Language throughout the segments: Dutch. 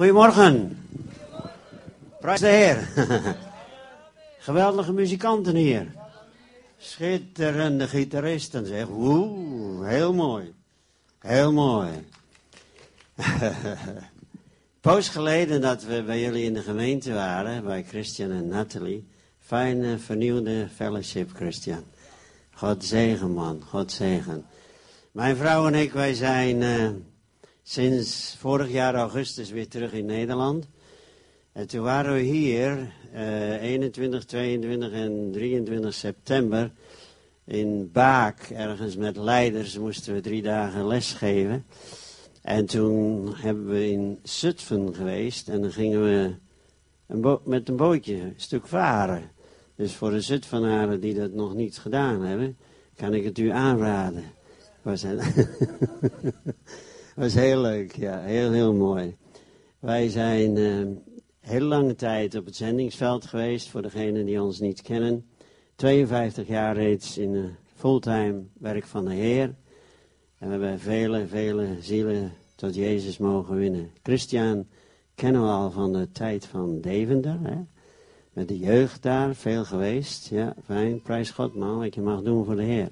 Goedemorgen. Prijs de Heer. Geweldige muzikanten hier. Schitterende gitaristen zeg. Oeh, heel mooi. Heel mooi. Poos geleden dat we bij jullie in de gemeente waren, bij Christian en Nathalie. Fijne, vernieuwde fellowship, Christian. God zegen, man. God zegen. Mijn vrouw en ik, wij zijn uh, sinds vorig jaar augustus weer terug in Nederland. En toen waren we hier, uh, 21, 22 en 23 september, in Baak, ergens met leiders, moesten we drie dagen lesgeven. En toen hebben we in Zutphen geweest en dan gingen we een met een bootje een stuk varen. Dus voor de Zutphenaren die dat nog niet gedaan hebben, kan ik het u aanraden. Was, was heel leuk, ja, heel, heel mooi. Wij zijn uh, heel lange tijd op het zendingsveld geweest, voor degenen die ons niet kennen. 52 jaar reeds in uh, fulltime werk van de Heer. En we hebben vele, vele zielen tot Jezus mogen winnen. Christian kennen we al van de tijd van Deventer, hè? met de jeugd daar, veel geweest. Ja, fijn, prijs God man, wat je mag doen voor de Heer.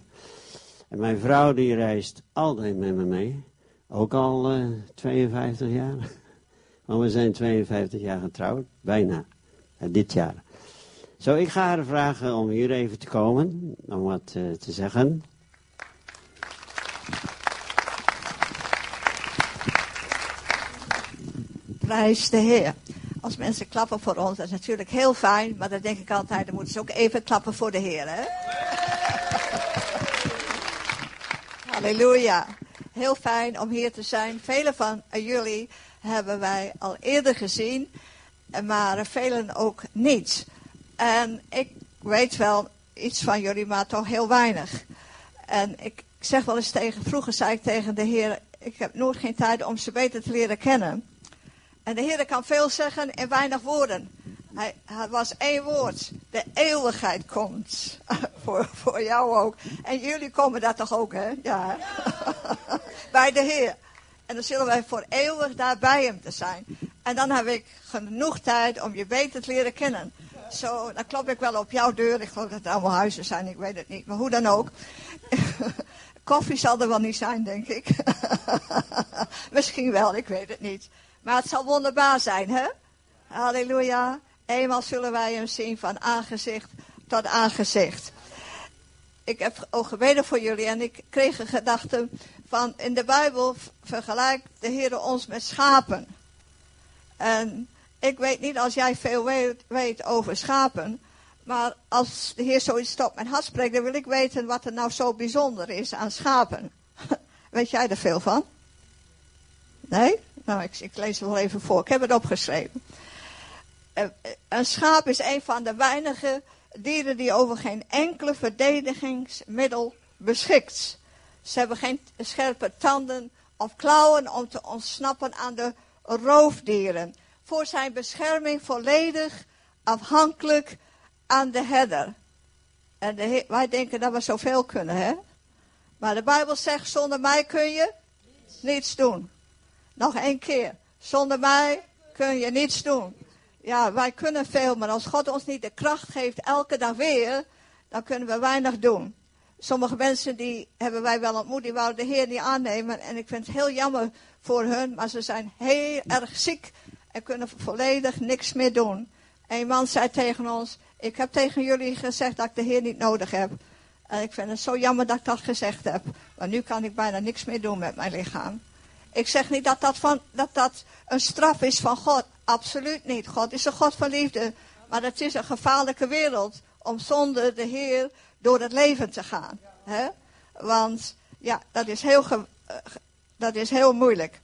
En mijn vrouw die reist altijd met me mee. Ook al uh, 52 jaar. Want we zijn 52 jaar getrouwd, bijna. Uh, dit jaar. Zo, ik ga haar vragen om hier even te komen, om wat uh, te zeggen. Prijs de Heer. Als mensen klappen voor ons, dat is natuurlijk heel fijn, maar dan denk ik altijd, dan moeten ze ook even klappen voor de Heer, hè? Halleluja. Heel fijn om hier te zijn. Velen van jullie hebben wij al eerder gezien, maar velen ook niet. En ik weet wel iets van jullie, maar toch heel weinig. En ik zeg wel eens tegen, vroeger zei ik tegen de Heer, ik heb nooit geen tijd om ze beter te leren kennen. En de Heer kan veel zeggen in weinig woorden. Hij, was één woord. De eeuwigheid komt. voor, voor jou ook. En jullie komen daar toch ook, hè? Ja. bij de Heer. En dan zullen wij voor eeuwig daar bij hem te zijn. En dan heb ik genoeg tijd om je beter te leren kennen. Zo, dan klop ik wel op jouw deur. Ik geloof dat het allemaal huizen zijn, ik weet het niet. Maar hoe dan ook. Koffie zal er wel niet zijn, denk ik. Misschien wel, ik weet het niet. Maar het zal wonderbaar zijn, hè? Halleluja. Eenmaal zullen wij hem zien van aangezicht tot aangezicht. Ik heb ook voor jullie en ik kreeg een gedachte van in de Bijbel vergelijkt de Heer ons met schapen. En ik weet niet als jij veel weet, weet, over schapen, maar als de Heer zoiets tot mijn hart spreekt, dan wil ik weten wat er nou zo bijzonder is aan schapen. weet jij er veel van? Nee? Nou, ik, ik lees het wel even voor. Ik heb het opgeschreven. Een schaap is een van de weinige dieren die over geen enkele verdedigingsmiddel beschikt. Ze hebben geen scherpe tanden of klauwen om te ontsnappen aan de roofdieren. Voor zijn bescherming volledig afhankelijk aan de herder. En wij denken dat we zoveel kunnen, hè? Maar de Bijbel zegt, zonder mij kun je niets doen. Nog één keer. Zonder mij kun je niets doen. Ja, wij kunnen veel, maar als God ons niet de kracht geeft elke dag weer, dan kunnen we weinig doen. Sommige mensen die hebben wij wel ontmoet, die wouden de Heer niet aannemen. En ik vind het heel jammer voor hun, maar ze zijn heel erg ziek en kunnen volledig niks meer doen. Een man zei tegen ons, ik heb tegen jullie gezegd dat ik de Heer niet nodig heb. En ik vind het zo jammer dat ik dat gezegd heb. Want nu kan ik bijna niks meer doen met mijn lichaam. Ik zeg niet dat dat, van, dat dat een straf is van God. Absoluut niet. God is een God van liefde. Maar het is een gevaarlijke wereld om zonder de Heer door het leven te gaan. Hè? Want ja, dat is, heel eh, dat is heel moeilijk.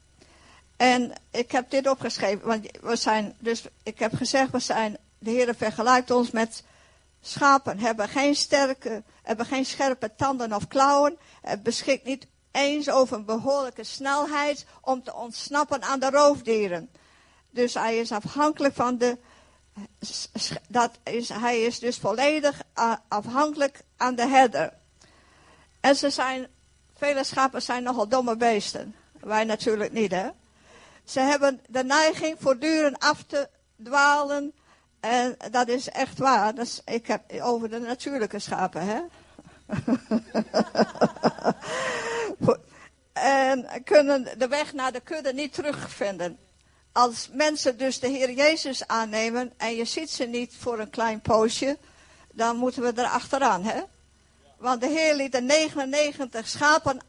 En ik heb dit opgeschreven, want we zijn, dus ik heb gezegd, we zijn, de Heer vergelijkt ons met schapen, hebben geen sterke, hebben geen scherpe tanden of klauwen, beschikt niet eens over een behoorlijke snelheid om te ontsnappen aan de roofdieren. Dus hij is afhankelijk van de, dat is, hij is dus volledig afhankelijk aan de herder. En ze zijn, vele schapen zijn nogal domme beesten. Wij natuurlijk niet, hè. Ze hebben de neiging voortdurend af te dwalen. En dat is echt waar. Dat is, ik heb over de natuurlijke schapen, hè. en kunnen de weg naar de kudde niet terugvinden. Als mensen dus de Heer Jezus aannemen en je ziet ze niet voor een klein poosje, dan moeten we er achteraan, hè? Want de Heer liet de 99 schapen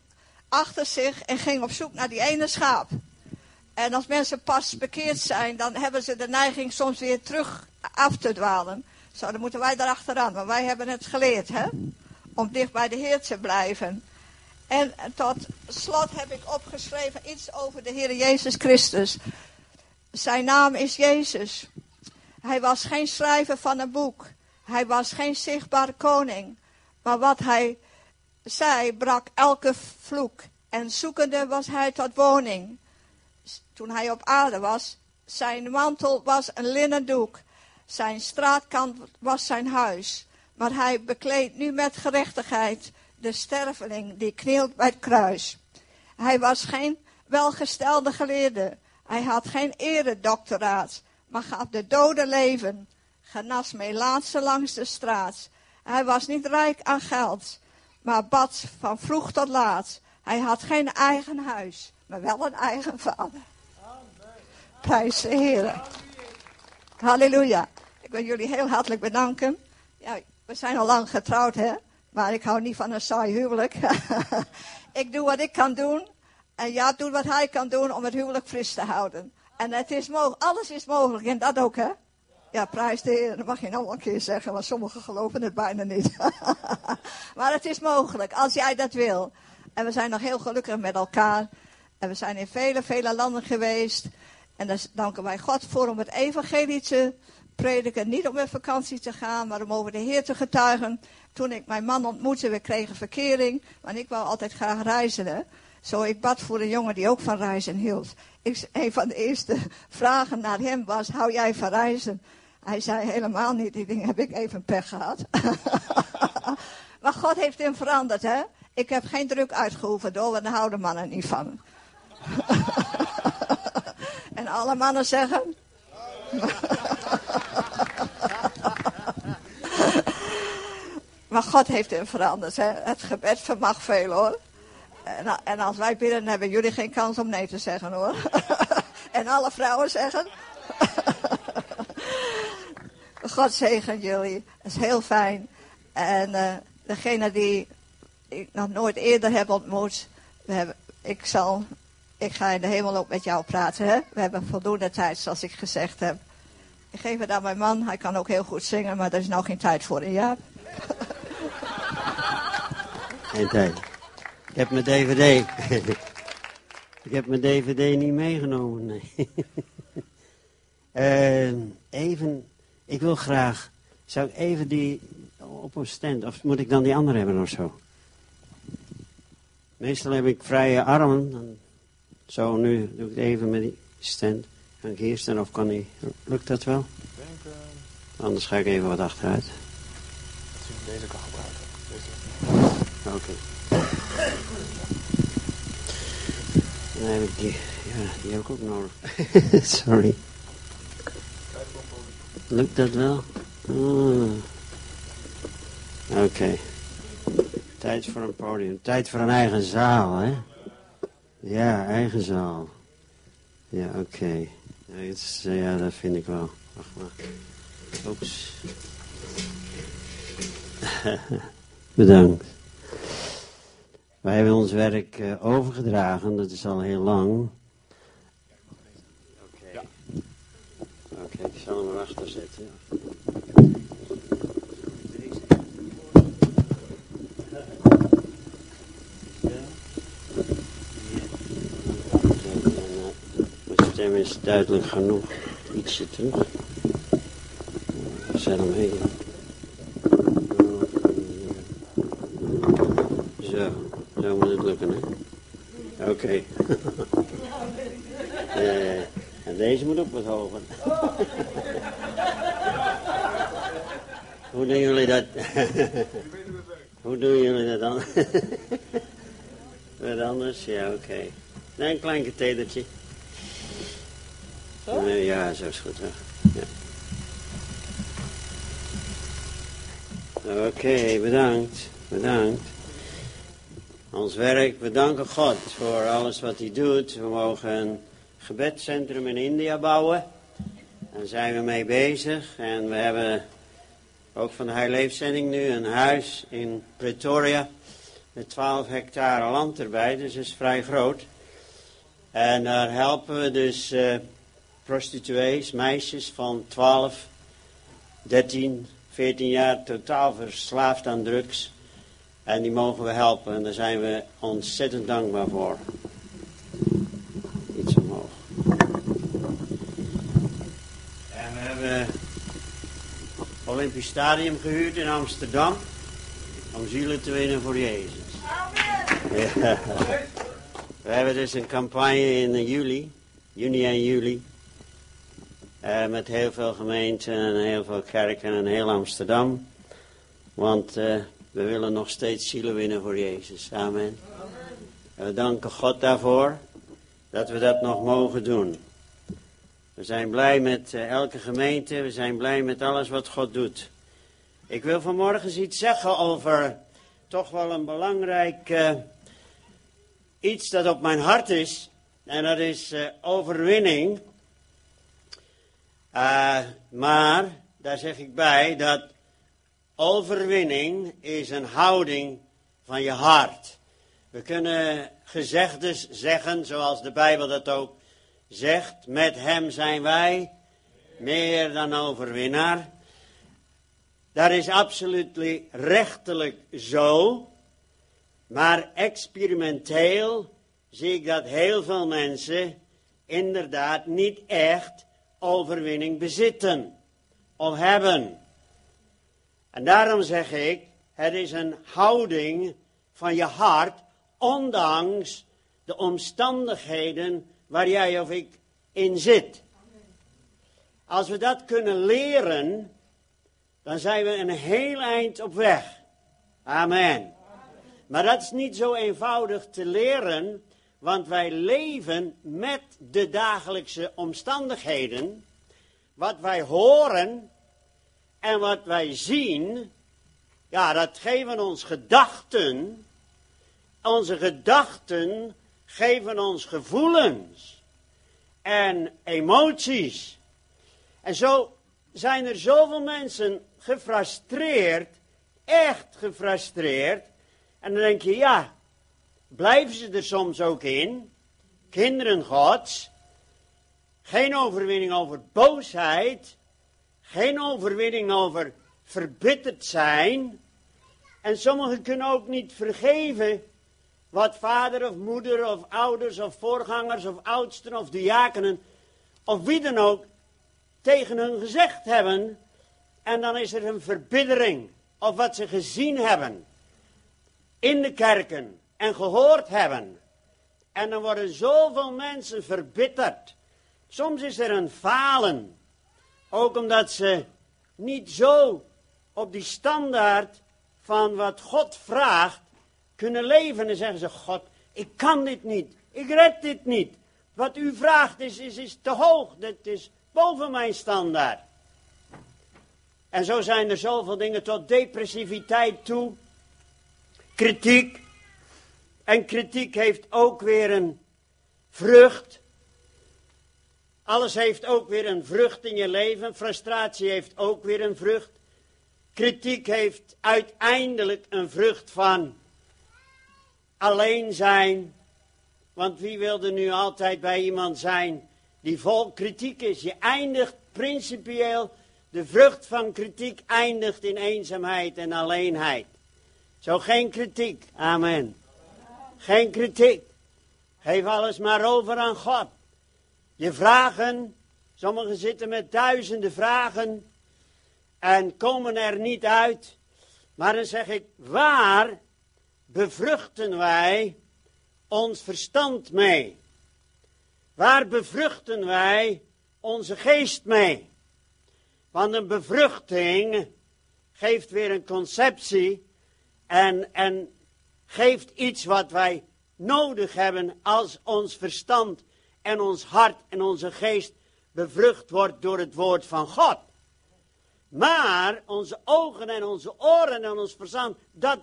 achter zich en ging op zoek naar die ene schaap. En als mensen pas bekeerd zijn, dan hebben ze de neiging soms weer terug af te dwalen. Zo, dan moeten wij erachteraan. Maar wij hebben het geleerd, hè? Om dicht bij de Heer te blijven. En tot slot heb ik opgeschreven iets over de Heer Jezus Christus. Zijn naam is Jezus. Hij was geen schrijver van een boek. Hij was geen zichtbare koning. Maar wat hij zei, brak elke vloek. En zoekende was hij tot woning. Toen hij op aarde was, zijn mantel was een linnen doek. Zijn straatkant was zijn huis. Maar hij bekleedt nu met gerechtigheid de sterveling die knielt bij het kruis. Hij was geen welgestelde geleerde. Hij had geen eredoctoraat, maar gaf de doden leven. Genas laatste langs de straat. Hij was niet rijk aan geld, maar bad van vroeg tot laat. Hij had geen eigen huis, maar wel een eigen vader. Prijs de Heer. Halleluja. Ik wil jullie heel hartelijk bedanken. Ja, we zijn al lang getrouwd, hè? Maar ik hou niet van een saai huwelijk. ik doe wat ik kan doen. En ja, doe wat hij kan doen om het huwelijk fris te houden. En het is mogelijk, alles is mogelijk. En dat ook, hè? Ja, prijs de Heer. Dat mag je nog een keer zeggen, want sommigen geloven het bijna niet. maar het is mogelijk, als jij dat wil. En we zijn nog heel gelukkig met elkaar. En we zijn in vele, vele landen geweest. En daar danken wij God voor om het evangelie te prediken. Niet om op vakantie te gaan, maar om over de Heer te getuigen. Toen ik mijn man ontmoette, we kregen verkering. Want ik wou altijd graag reizen. Zo, ik bad voor een jongen die ook van reizen hield. Ik, een van de eerste vragen naar hem was, hou jij van reizen? Hij zei helemaal niet, die ding heb ik even pech gehad. maar God heeft hem veranderd, hè. Ik heb geen druk uitgeoefend hoor, want daar houden mannen niet van. en alle mannen zeggen... maar God heeft hem veranderd, hè. Het gebed vermag veel hoor. En, als wij bidden, hebben jullie geen kans om nee te zeggen hoor. en alle vrouwen zeggen... God zegen jullie. Dat is heel fijn. En uh, degene die ik nog nooit eerder heb ontmoet, we hebben, ik, zal, ik ga in de hemel ook met jou praten. Hè? We hebben voldoende tijd, zoals ik gezegd heb. Ik geef het aan mijn man, hij kan ook heel goed zingen, maar er is nog geen tijd voor jaar. Geen tijd. Ik heb mijn dvd. ik heb mijn dvd niet meegenomen, nee. uh, even ik wil graag, zou ik even die op een stand, of moet ik dan die andere hebben of zo? Meestal heb ik vrije armen, dan, zo nu doe ik het even met die stand. Kan ik hier staan of kan hij, lukt dat wel? Denk, uh... Anders ga ik even wat achteruit. Dat deze kan gebruiken. Oké. Okay. Dan heb ik die, ja, die heb ik ook nodig. Sorry. Lukt dat wel? Ah. Oké. Tijd voor een podium. Tijd voor een eigen zaal, hè? Ja, eigen zaal. Ja, oké. Ja, ja, dat vind ik wel. Wacht maar. Oeps. Bedankt. Wij hebben ons werk uh, overgedragen, dat is al heel lang. Ik zal hem erachter zetten. Mijn stem is duidelijk genoeg. Ietsje terug. Zet hem heen. Zo, zo moet het lukken, hè? Oké. Okay. uh, en deze moet ook wat hoger. Hoe doen jullie dat? Hoe doen jullie dat dan? wat anders? Ja, oké. Okay. een klein kathedertje. Nee, ja, zo is goed. hè. Ja. Oké, bedankt. Bedankt. Ons werk, we danken God voor alles wat hij doet. We mogen een gebedscentrum in India bouwen. Daar zijn we mee bezig. En we hebben ook van de Heileefzending nu een huis in Pretoria. Met 12 hectare land erbij, dus is vrij groot. En daar helpen we dus eh, prostituees, meisjes van 12, 13, 14 jaar totaal verslaafd aan drugs. En die mogen we helpen en daar zijn we ontzettend dankbaar voor. Iets omhoog. En we hebben Olympisch Stadium gehuurd in Amsterdam. Om zielen te winnen voor Jezus. Ja. We hebben dus een campagne in juli, juni en juli. eh, met heel veel gemeenten en heel veel kerken en heel Amsterdam. Want eh, we willen nog steeds zielen winnen voor Jezus. Amen. En we danken God daarvoor dat we dat nog mogen doen. We zijn blij met eh, elke gemeente, we zijn blij met alles wat God doet. Ik wil vanmorgen iets zeggen over toch wel een belangrijk eh, iets dat op mijn hart is. En dat is eh, overwinning. Eh, maar, daar zeg ik bij, dat overwinning is een houding van je hart. We kunnen gezegdes zeggen, zoals de Bijbel dat ook zegt. Met hem zijn wij meer dan overwinnaar. Dat is absoluut rechtelijk zo. Maar experimenteel zie ik dat heel veel mensen inderdaad niet echt overwinning bezitten of hebben. En daarom zeg ik, het is een houding van je hart, ondanks de omstandigheden waar jij of ik in zit. Als we dat kunnen leren, dan zijn we een heel eind op weg. Amen. Maar dat is niet zo eenvoudig te leren, want wij leven met de dagelijkse omstandigheden. Wat wij horen en wat wij zien, ja, dat geven ons gedachten. Onze gedachten geven ons gevoelens en emoties. En zo zijn er zoveel mensen gefrustreerd, echt gefrustreerd. En dan denk je, ja, blijven ze er soms ook in? Kinderen Gods. Geen overwinning over boosheid. Geen overwinning over verbitterd zijn. En sommigen kunnen ook niet vergeven wat vader of moeder of ouders of voorgangers of oudsten of diakenen of wie dan ook tegen hun gezegd hebben. En dan is er een verbittering of wat ze gezien hebben in de kerken en gehoord hebben. En dan worden zoveel mensen verbitterd. Soms is er een falen. Ook omdat ze niet zo op die standaard van wat God vraagt kunnen leven. En zeggen ze, God, ik kan dit niet. Ik red dit niet. Wat u vraagt is, is, is te hoog. Dit is boven mijn standaard. En zo zijn er zoveel dingen tot depressiviteit toe. Kritiek. En kritiek heeft ook weer een vrucht. Alles heeft ook weer een vrucht in je leven. Frustratie heeft ook weer een vrucht. Kritiek heeft uiteindelijk een vrucht van alleen zijn. Want wie wilde nu altijd bij iemand zijn die vol kritiek is? Je eindigt principieel, de vrucht van kritiek eindigt in eenzaamheid en alleenheid. Zo geen kritiek. Amen. Geen kritiek. Geef alles maar over aan God. Je vragen, sommigen zitten met duizenden vragen en komen er niet uit. Maar dan zeg ik, waar bevruchten wij ons verstand mee? Waar bevruchten wij onze geest mee? Want een bevruchting geeft weer een conceptie en, en geeft iets wat wij nodig hebben als ons verstand en ons hart en onze geest bevrucht wordt door het woord van God. Maar onze ogen en onze oren en ons verstand, dat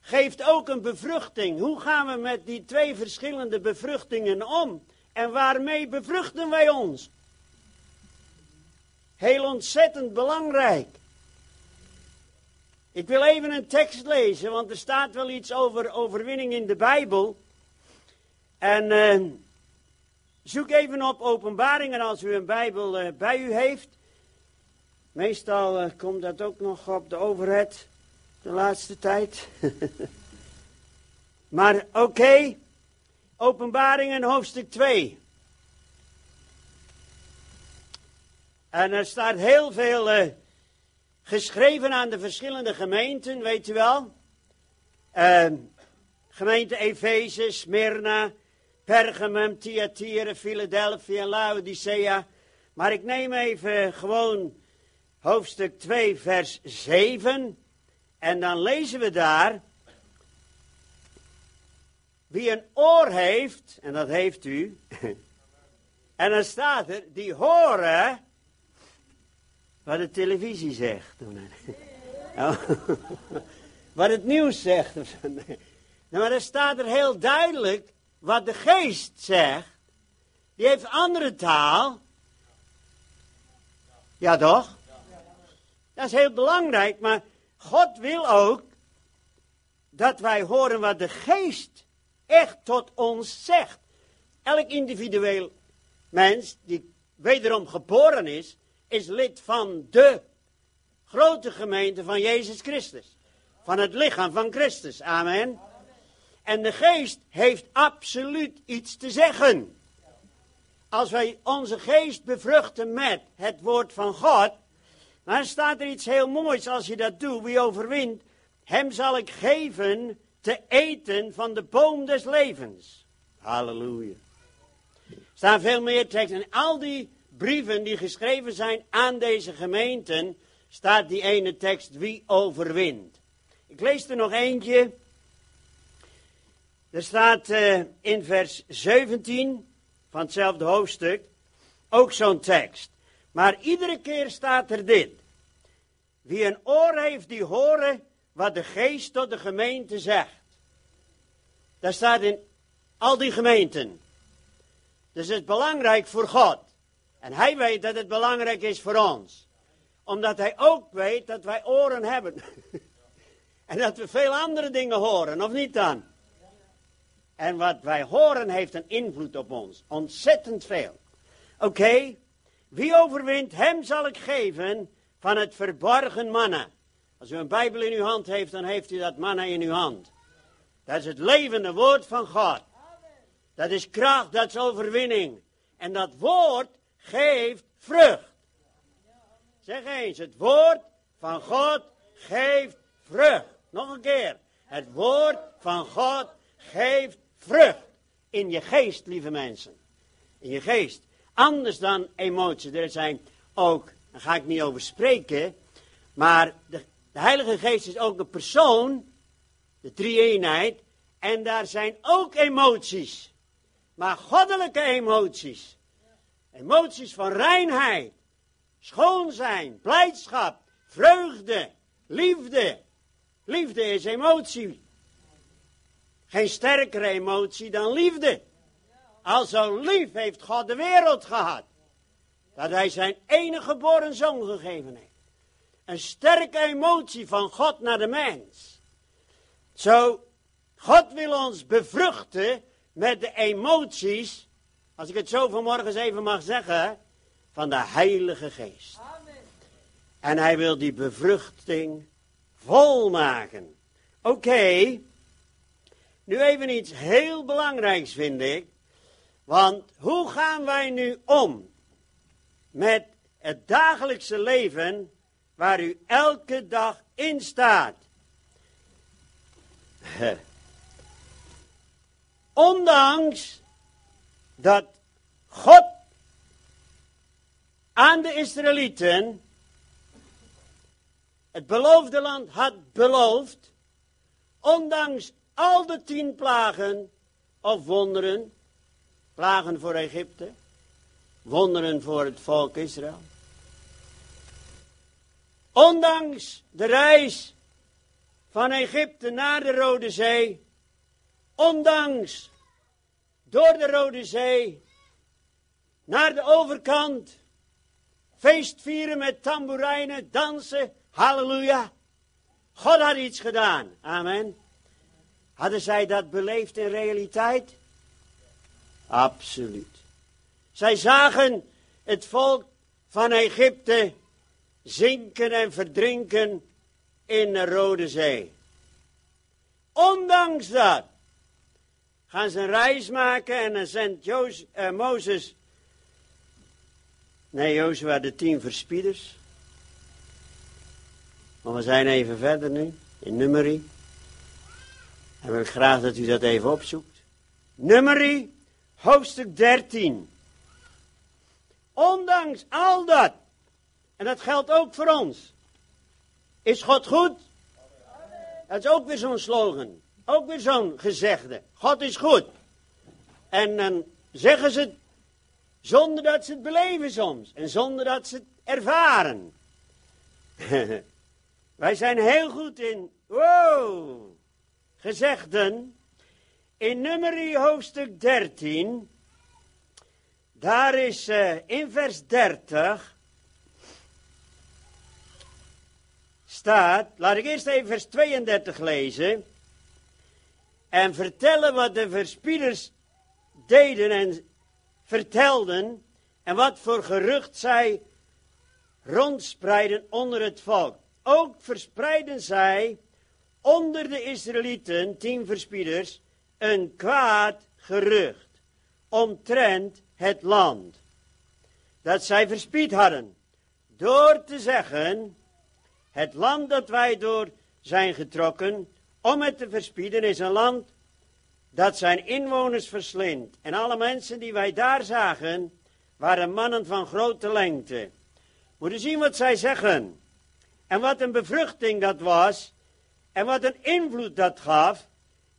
geeft ook een bevruchting. Hoe gaan we met die twee verschillende bevruchtingen om? En waarmee bevruchten wij ons? Heel ontzettend belangrijk. Ik wil even een tekst lezen, want er staat wel iets over overwinning in de Bijbel. En eh, zoek even op openbaringen als u een Bijbel eh, bij u heeft. Meestal eh, komt dat ook nog op de overheid de laatste tijd. maar oké, openbaringen hoofdstuk 2. En er staat heel veel eh, geschreven aan de verschillende gemeenten, weet u wel. Uh, gemeente Efeze, Smyrna, Pergamum, Thyatira, Philadelphia en Laodicea. Maar ik neem even gewoon hoofdstuk 2, vers 7. En dan lezen we daar. Wie een oor heeft, en dat heeft u. en dan staat er, die horen wat de televisie zegt. Oh. wat het nieuws zegt. Maar er staat er heel duidelijk wat de geest zegt. Die heeft andere taal. Ja toch? Dat is heel belangrijk, maar God wil ook dat wij horen wat de geest echt tot ons zegt. Elk individueel mens die wederom geboren is, is lid van de grote gemeente van Jezus Christus. Van het lichaam van Christus. Amen. En de geest heeft absoluut iets te zeggen. Als wij onze geest bevruchten met het woord van God, dan staat er iets heel moois als je dat doet. Wie overwint, hem zal ik geven te eten van de boom des levens. Halleluja. Er staan veel meer teksten. En al die brieven die geschreven zijn aan deze gemeenten, staat die ene tekst, wie overwint. Ik lees er nog eentje. Er staat uh, in vers 17 van hetzelfde hoofdstuk ook zo'n tekst. Maar iedere keer staat er dit. Wie een oor heeft, die horen wat de geest tot de gemeente zegt. Dat staat in al die gemeenten. Dus het is belangrijk voor God. En hij weet dat het belangrijk is voor ons. Omdat hij ook weet dat wij oren hebben. en dat we veel andere dingen horen, of niet dan? En wat wij horen heeft een invloed op ons. Ontzettend veel. Oké, wie overwint, hem zal ik geven van het verborgen manna. Als u een Bijbel in uw hand heeft, dan heeft u dat manna in uw hand. Dat is het levende woord van God. Dat is kracht, dat is overwinning. En dat woord geeft vrucht. Zeg eens, het woord van God geeft vrucht. Nog een keer. Het woord van God geeft vrucht. In je geest, lieve mensen. In je geest. Anders dan emoties. Er zijn ook, daar ga ik niet over spreken. Maar de, de Heilige Geest is ook een persoon. De drie-eenheid. En daar zijn ook emoties. Maar goddelijke emoties. Emoties van reinheid, schoon zijn, blijdschap, vreugde, liefde. Liefde is emotie. Geen sterkere emotie dan liefde. Al zo lief heeft God de wereld gehad. Dat hij zijn enige geboren zoon gegeven heeft. Een sterke emotie van God naar de mens. Zo, God wil ons bevruchten met de emoties als ik het zo vanmorgen eens even mag zeggen, van de Heilige Geest. Amen. En hij wil die bevruchting volmaken. Oké, nu even iets heel belangrijks vind ik. Want hoe gaan wij nu om met het dagelijkse leven waar u elke dag in staat? Ondanks dat God aan de Israëlieten het beloofde land had beloofd, ondanks al de tien plagen of wonderen, plagen voor Egypte, wonderen voor het volk Israël. Ondanks de reis van Egypte naar de Rode Zee, ondanks door de Rode Zee naar de overkant, feest vieren met tamboerijnen, dansen, halleluja. God had iets gedaan, amen. Hadden zij dat beleefd in realiteit? Absoluut. Zij zagen het volk van Egypte zinken en verdrinken in de Rode Zee. Ondanks dat gaan ze een reis maken en dan zendt uh, Mozes, nee Jozua de tien verspieders. Maar we zijn even verder nu, in Nummerie. En wil ik graag dat u dat even opzoekt. Nummerie, hoofdstuk 13. Ondanks al dat, en dat geldt ook voor ons, is God goed? Dat is ook weer zo'n slogan. Ook weer zo'n gezegde. God is goed. En dan zeggen ze het zonder dat ze het beleven soms. En zonder dat ze het ervaren. Wij zijn heel goed in, wow, gezegden. In nummerie hoofdstuk 13, daar is uh, in vers 30, staat, laat ik eerst even vers 32 lezen. En vertellen wat de verspieders deden en vertelden. En wat voor gerucht zij rondspreiden onder het volk. Ook verspreiden zij onder de Israëlieten, tien verspieders, een kwaad gerucht omtrent het land. Dat zij verspied hadden. Door te zeggen, het land dat wij door zijn getrokken, om het te verspieden, is een land dat zijn inwoners verslindt. En alle mensen die wij daar zagen, waren mannen van grote lengte. Moeten zien wat zij zeggen. En wat een bevruchting dat was. En wat een invloed dat gaf.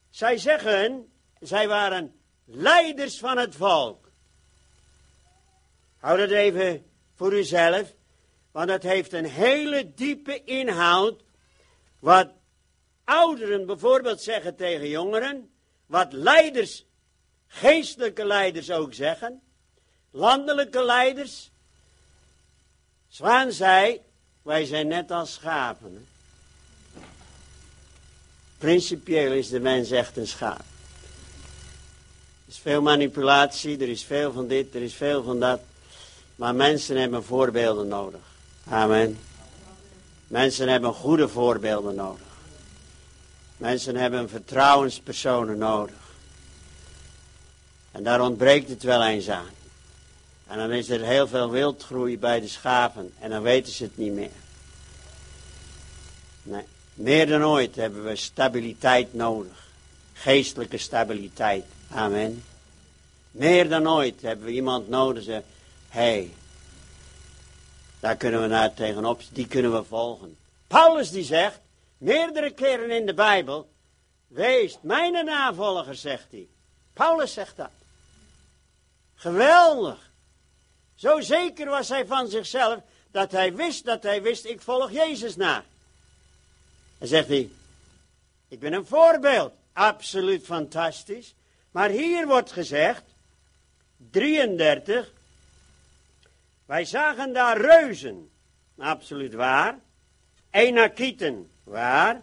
Zij zeggen, zij waren leiders van het volk. Houd het even voor uzelf. Want het heeft een hele diepe inhoud. Wat ouderen bijvoorbeeld zeggen tegen jongeren. Wat leiders, geestelijke leiders ook zeggen. Landelijke leiders. Zwaan zei, wij zijn net als schapen. Principieel is de mens echt een schaap. Er is veel manipulatie, er is veel van dit, er is veel van dat. Maar mensen hebben voorbeelden nodig. Amen. Mensen hebben goede voorbeelden nodig. Mensen hebben vertrouwenspersonen nodig. En daar ontbreekt het wel eens aan. En dan is er heel veel wildgroei bij de schapen. En dan weten ze het niet meer. Nee, meer dan ooit hebben we stabiliteit nodig. Geestelijke stabiliteit. Amen. Meer dan ooit hebben we iemand nodig. Hé, hey, daar kunnen we naar tegenop. Die kunnen we volgen. Paulus die zegt, meerdere keren in de Bijbel. Wees mijn navolger, zegt hij. Paulus zegt dat. Geweldig. Zo zeker was hij van zichzelf dat hij wist dat hij wist, ik volg Jezus na. En zegt hij, ik ben een voorbeeld. Absoluut fantastisch. Maar hier wordt gezegd, 33, wij zagen daar reuzen. Absoluut waar. Enakieten, waar.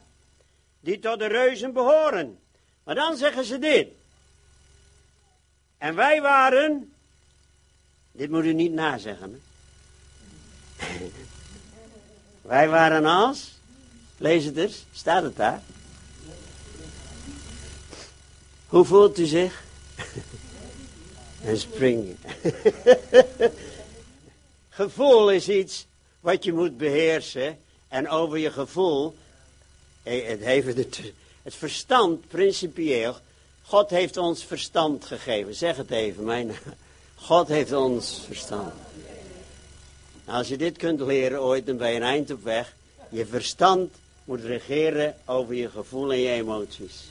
Die tot de reuzen behoren. Maar dan zeggen ze dit. En wij waren dit moet u niet nazeggen. Wij waren als, lees het eens, staat het daar? Hoe voelt u zich? en springen. gevoel is iets wat je moet beheersen. En over je gevoel, eh, het, heeft het, het verstand principieel. God heeft ons verstand gegeven. Zeg het even, mijn God heeft ons verstand. Nou, als je dit kunt leren ooit, dan ben je een eind op weg. Je verstand moet regeren over je gevoel en je emoties.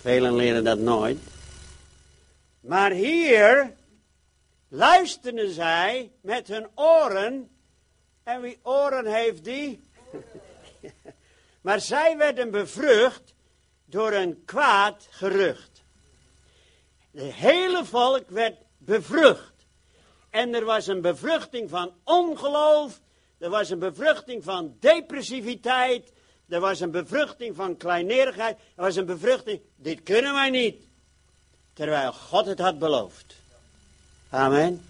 Velen leren dat nooit. Maar hier luisterden zij met hun oren. En wie oren heeft die? maar zij werden bevrucht door een kwaad gerucht. Het hele volk werd bevrucht. En er was een bevruchting van ongeloof. Er was een bevruchting van depressiviteit. Er was een bevruchting van kleinerigheid. Er was een bevruchting. Dit kunnen wij niet. Terwijl God het had beloofd. Amen.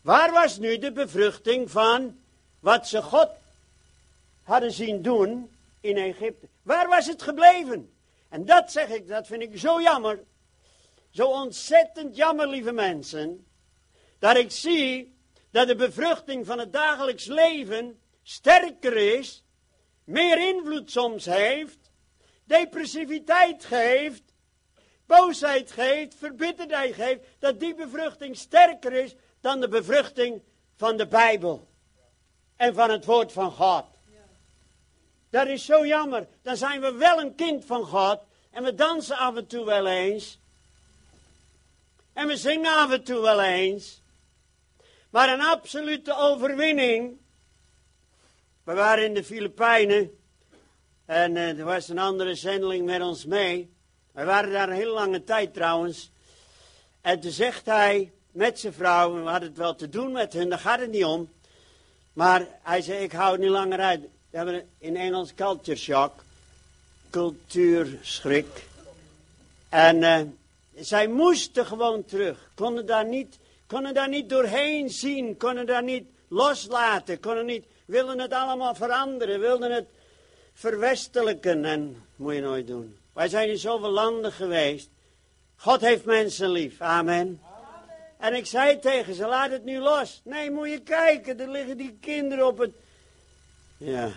Waar was nu de bevruchting van wat ze God hadden zien doen in Egypte? Waar was het gebleven? En dat zeg ik, dat vind ik zo jammer. Zo ontzettend jammer, lieve mensen. Dat ik zie dat de bevruchting van het dagelijks leven sterker is, meer invloed soms heeft, depressiviteit geeft, boosheid geeft, verbitterdheid geeft, dat die bevruchting sterker is dan de bevruchting van de Bijbel en van het woord van God. Dat is zo jammer. Dan zijn we wel een kind van God en we dansen af en toe wel eens. En we zingen af en toe wel eens. Maar een absolute overwinning. We waren in de Filipijnen. En uh, er was een andere zendeling met ons mee. We waren daar een hele lange tijd trouwens. En toen zegt hij met zijn vrouw, we hadden het wel te doen met hun, daar gaat het niet om. Maar hij zei, ik hou het niet langer uit. We hebben in Engels culture shock, cultuurschrik. En uh, zij moesten gewoon terug, konden daar niet, konden daar niet doorheen zien, konden daar niet loslaten, konden niet, wilden het allemaal veranderen, wilden het verwestelijken en moet je nooit doen. Wij zijn in zoveel landen geweest. God heeft mensen lief. Amen. En ik zei tegen ze, laat het nu los. Nee, moet je kijken, er liggen die kinderen op het... Ja.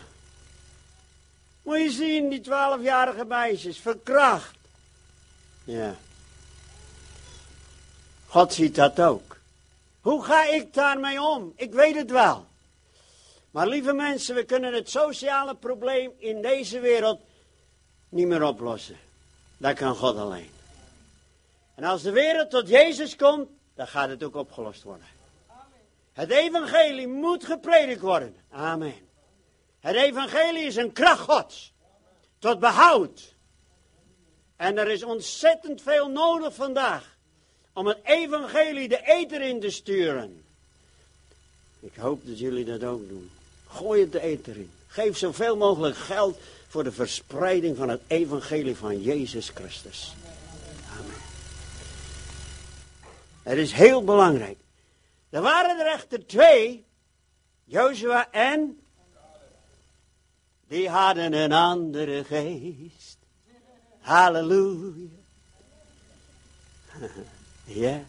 Moet je zien, die twaalfjarige meisjes, verkracht. Ja. God ziet dat ook. Hoe ga ik daarmee om? Ik weet het wel. Maar lieve mensen, we kunnen het sociale probleem in deze wereld niet meer oplossen. Dat kan God alleen. En als de wereld tot Jezus komt, dan gaat het ook opgelost worden. Het evangelie moet gepredikt worden. Amen. Het evangelie is een kracht Gods. Tot behoud. En er is ontzettend veel nodig vandaag. Om het evangelie de eter in te sturen. Ik hoop dat jullie dat ook doen. Gooi het de eter in. Geef zoveel mogelijk geld voor de verspreiding van het evangelie van Jezus Christus. Amen. Het is heel belangrijk. Er waren er echter twee, Jozua en, die hadden een andere geest. Halleluja. Ja,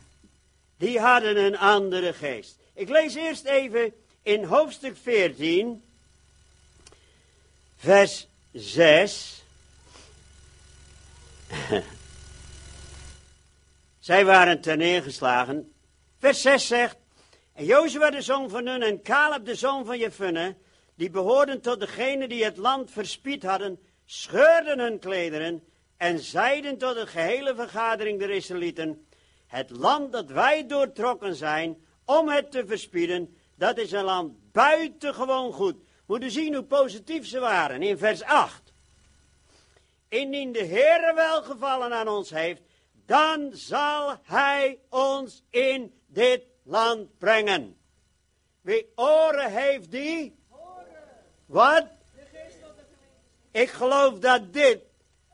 die hadden een andere geest. Ik lees eerst even in hoofdstuk 14, vers 6. Zij waren ten neergeslagen. Vers 6 zegt, en Jozua de zoon van Nun en Caleb de zoon van Jefunne, die behoorden tot degenen die het land verspied hadden, scheurden hun klederen en zeiden tot de gehele vergadering der Israëlieten, het land dat wij doortrokken zijn om het te verspieden, dat is een land buitengewoon goed moeten zien hoe positief ze waren. In vers 8. Indien de Heere welgevallen aan ons heeft, dan zal hij ons in dit land brengen. Wie oren heeft die? Wat? Ik geloof dat dit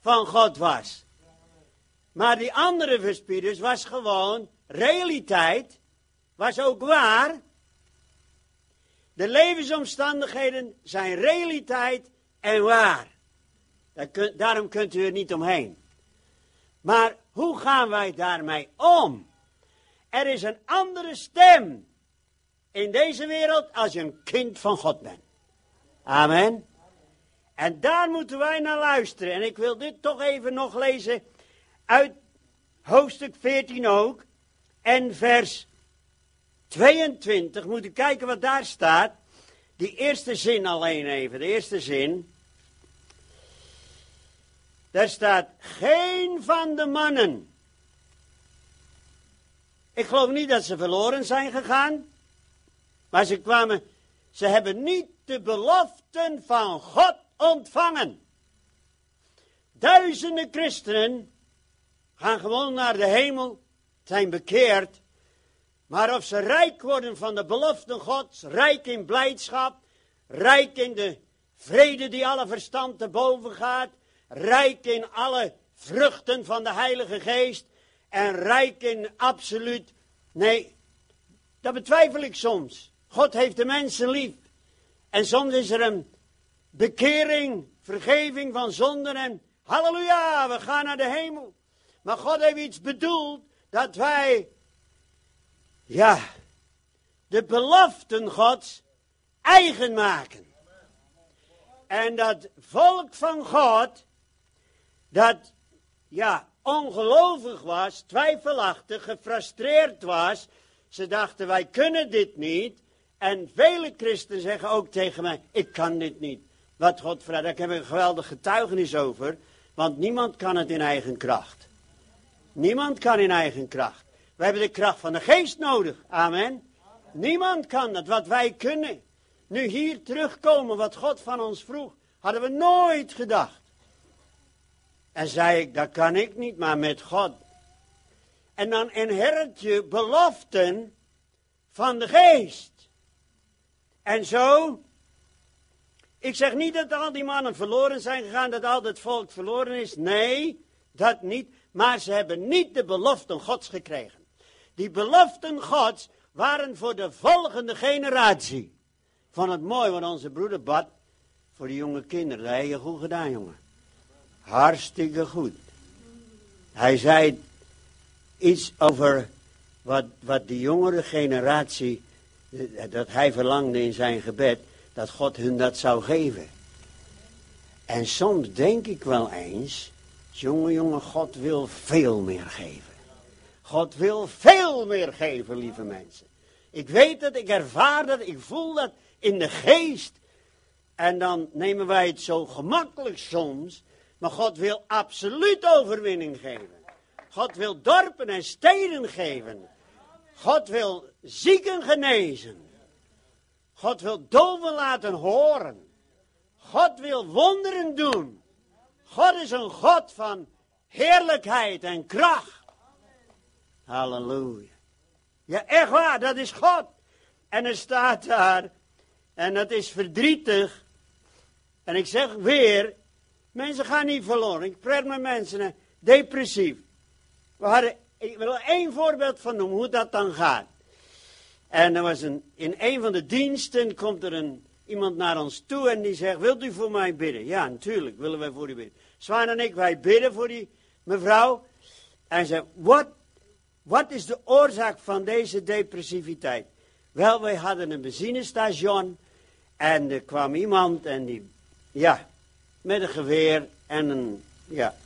van God was. Maar die andere verspieders was gewoon realiteit, was ook waar, de levensomstandigheden zijn realiteit en waar. Daarom kunt u er niet omheen. Maar hoe gaan wij daarmee om? Er is een andere stem in deze wereld als je een kind van God bent. Amen. En daar moeten wij naar luisteren. En ik wil dit toch even nog lezen uit hoofdstuk 14 ook. En vers 22, moet u kijken wat daar staat. Die eerste zin alleen even, de eerste zin. Daar staat, geen van de mannen Ik geloof niet dat ze verloren zijn gegaan. Maar ze kwamen, ze hebben niet de beloften van God ontvangen. Duizenden christenen gaan gewoon naar de hemel, zijn bekeerd. Maar of ze rijk worden van de beloften Gods, rijk in blijdschap, rijk in de vrede die alle verstand te boven gaat, rijk in alle vruchten van de Heilige Geest en rijk in absoluut. Nee, dat betwijfel ik soms. God heeft de mensen lief. En soms is er een bekering, vergeving van zonden en halleluja, we gaan naar de hemel. Maar God heeft iets bedoeld dat wij, ja, de beloften Gods eigen maken. En dat volk van God, dat, ja, ongelovig was, twijfelachtig, gefrustreerd was. Ze dachten, wij kunnen dit niet. En vele christenen zeggen ook tegen mij, ik kan dit niet. Wat God vraagt, daar heb ik een geweldig getuigenis over. Want niemand kan het in eigen kracht. Niemand kan in eigen kracht. We hebben de kracht van de geest nodig. Amen. Niemand kan dat wat wij kunnen. Nu hier terugkomen wat God van ons vroeg, hadden we nooit gedacht. En zei ik, dat kan ik niet, maar met God. En dan inherit je beloften van de geest. En zo, ik zeg niet dat al die mannen verloren zijn gegaan, dat al het volk verloren is. Nee, dat niet. Maar ze hebben niet de beloften Gods gekregen. Die beloften Gods waren voor de volgende generatie. Van het mooi wat onze broeder bad voor die jonge kinderen. Dat heb je goed gedaan, jongen. Hartstikke goed. Hij zei iets over wat, wat die jongere generatie, eh, dat hij verlangde in zijn gebed, dat God hun dat zou geven. En soms denk ik wel eens, jongen, jongen, God wil veel meer geven. God wil veel meer geven, lieve mensen. Ik weet het, ik ervaar dat, ik voel dat in de geest. En dan nemen wij het zo gemakkelijk soms. Maar God wil absoluut overwinning geven. God wil dorpen en steden geven. God wil zieken genezen. God wil doven laten horen. God wil wonderen doen. God is een God van heerlijkheid en kracht. Halleluja. Ja, echt waar, dat is God. En er staat daar, en dat is verdrietig. En ik zeg weer, mensen gaan niet verloren. Ik praat met mensen, depressief. We hadden, ik wil één voorbeeld van noemen, hoe dat dan gaat. En er was een, in een van de diensten komt er een, iemand naar ons toe en die zegt, wilt u voor mij bidden? Ja, natuurlijk willen wij voor u bidden. Zwaan en ik, wij bidden voor die mevrouw. En zei, wat, wat is de oorzaak van deze depressiviteit? Wel, wij hadden een benzinestation en er kwam iemand en die, ja, met een geweer en een, ja,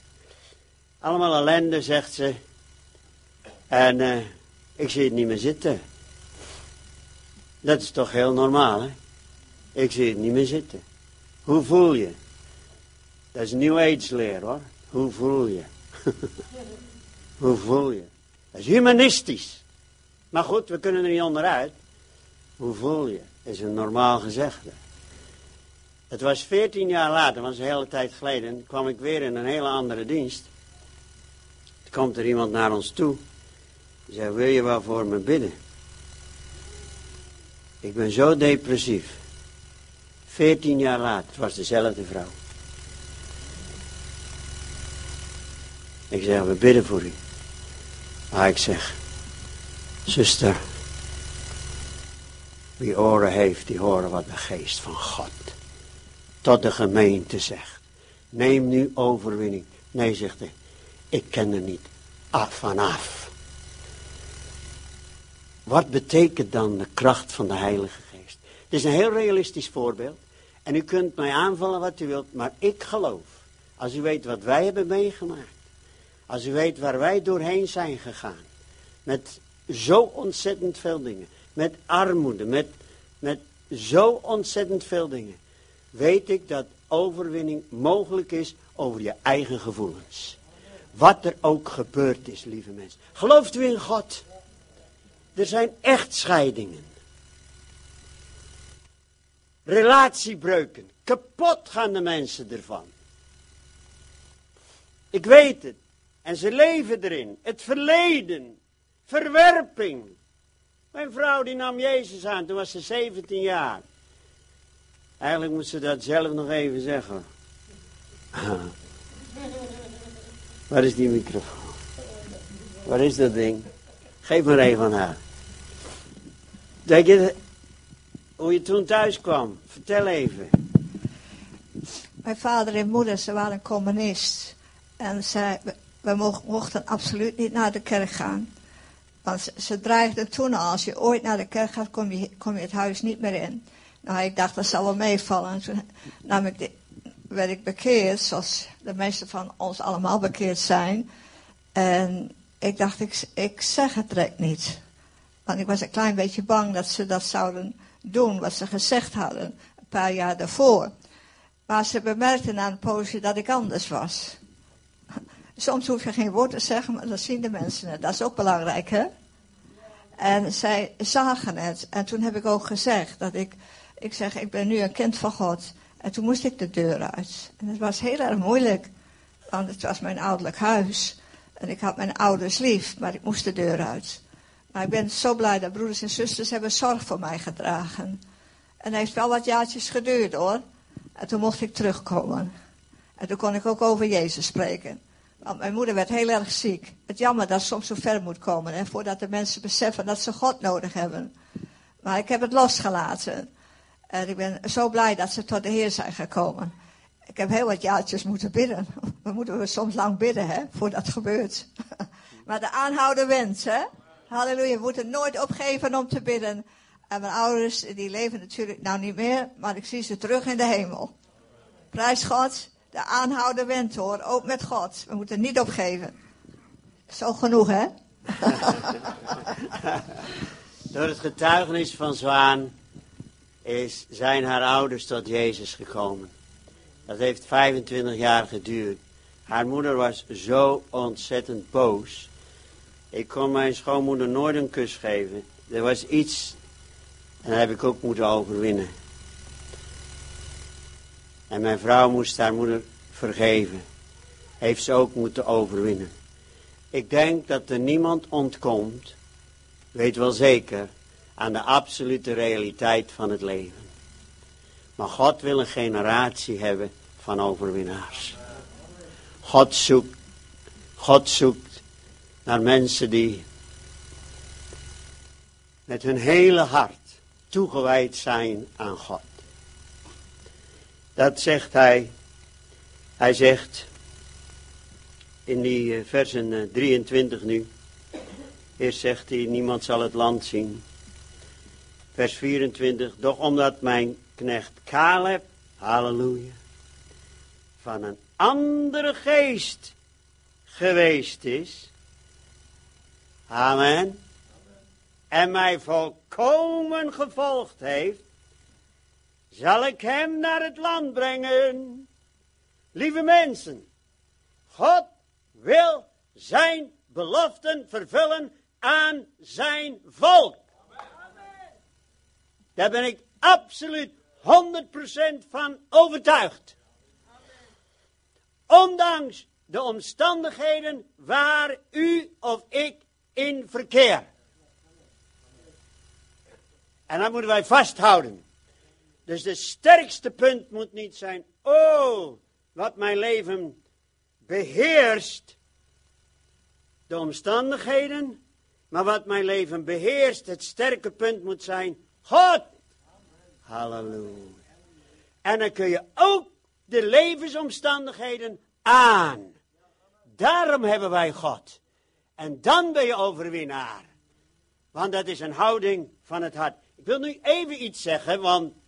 allemaal ellende, zegt ze. En uh, ik zie het niet meer zitten. Dat is toch heel normaal, hè? Ik zie het niet meer zitten. Hoe voel je? Dat is New Age leer, hoor. Hoe voel je? Hoe voel je? Dat is humanistisch. Maar goed, we kunnen er niet onderuit. Hoe voel je? Dat is een normaal gezegde. Het was veertien jaar later, was een hele tijd geleden, kwam ik weer in een hele andere dienst. Toen komt er iemand naar ons toe. Die zei, wil je wel voor me bidden? Ik ben zo depressief. Veertien jaar later, het was dezelfde vrouw. Ik zeg, we bidden voor u. Maar ik zeg, zuster, wie oren heeft, die horen wat de geest van God tot de gemeente zegt. Neem nu overwinning. Nee, zegt hij, ik ken er niet af vanaf. Wat betekent dan de kracht van de Heilige Geest? Het is een heel realistisch voorbeeld. En u kunt mij aanvallen wat u wilt, maar ik geloof. Als u weet wat wij hebben meegemaakt. Als u weet waar wij doorheen zijn gegaan. Met zo ontzettend veel dingen. Met armoede, met, met zo ontzettend veel dingen. Weet ik dat overwinning mogelijk is over je eigen gevoelens. Wat er ook gebeurd is, lieve mensen. Gelooft u in God? Er zijn echtscheidingen. Relatiebreuken. Kapot gaan de mensen ervan. Ik weet het. En ze leven erin. Het verleden. Verwerping. Mijn vrouw die nam Jezus aan. Toen was ze 17 jaar. Eigenlijk moet ze dat zelf nog even zeggen. Waar is die microfoon? Waar is dat ding? Geef me een van haar. Denk je hoe je toen thuis kwam? Vertel even. Mijn vader en moeder, ze waren communist. En zij, we mochten absoluut niet naar de kerk gaan. Want ze, dreigden toen al, als je ooit naar de kerk gaat, kom je, kom je het huis niet meer in. Nou, ik dacht, dat zal wel meevallen. En toen werd ik bekeerd, zoals de meesten van ons allemaal bekeerd zijn. En ik dacht, ik, ik zeg het direct niet. Want ik was een klein beetje bang dat ze dat zouden doen, wat ze gezegd hadden, een paar jaar daarvoor. Maar ze bemerkten na een poosje dat ik anders was. Soms hoef je geen woord te zeggen, maar dan zien de mensen het. Dat is ook belangrijk, hè? En zij zagen het. En toen heb ik ook gezegd dat ik, ik zeg, ik ben nu een kind van God. En toen moest ik de deur uit. En het was heel erg moeilijk, want het was mijn ouderlijk huis. En ik had mijn ouders lief, maar ik moest de deur uit. Maar ik ben zo blij dat broeders en zusters hebben zorg voor mij gedragen. En het heeft wel wat jaartjes geduurd hoor. En toen mocht ik terugkomen. En toen kon ik ook over Jezus spreken. Want mijn moeder werd heel erg ziek. Het jammer dat het soms zo ver moet komen. Hè, voordat de mensen beseffen dat ze God nodig hebben. Maar ik heb het losgelaten. En ik ben zo blij dat ze tot de Heer zijn gekomen. Ik heb heel wat jaartjes moeten bidden. We moeten soms lang bidden, hè, voordat het gebeurt. Maar de aanhouden wens, hè. Halleluja, we moeten nooit opgeven om te bidden. En mijn ouders, die leven natuurlijk nou niet meer, maar ik zie ze terug in de hemel. Prijs God, de aanhouden wens hoor, ook met God. We moeten niet opgeven. Zo genoeg, hè? Door het getuigenis van Zwaan is, zijn haar ouders tot Jezus gekomen. Dat heeft 25 jaar geduurd. Haar moeder was zo ontzettend boos. Ik kon mijn schoonmoeder nooit een kus geven. Er was iets, en dat heb ik ook moeten overwinnen. En mijn vrouw moest haar moeder vergeven. Heeft ze ook moeten overwinnen. Ik denk dat er niemand ontkomt, weet wel zeker, aan de absolute realiteit van het leven. Maar God wil een generatie hebben van overwinnaars. God zoekt, God zoekt naar mensen die met hun hele hart toegewijd zijn aan God. Dat zegt hij. Hij zegt in die eh, versen 23 nu. Eerst zegt hij, niemand zal het land zien. Vers 24, doch omdat mijn knecht Caleb, halleluja, van een andere geest geweest is. Amen. En mij volkomen gevolgd heeft, zal ik hem naar het land brengen. Lieve mensen, God wil zijn beloften vervullen aan zijn volk. Daar ben ik absoluut 100% van overtuigd. Ondanks de omstandigheden waar u of ik in verkeer. En dat moeten wij vasthouden. Dus de sterkste punt moet niet zijn, oh, wat mijn leven beheerst. De omstandigheden, maar wat mijn leven beheerst, het sterke punt moet zijn, God. Halleluja. En dan kun je ook de levensomstandigheden aan. Daarom hebben wij God. En dan ben je overwinnaar. Want dat is een houding van het hart. Ik wil nu even iets zeggen, want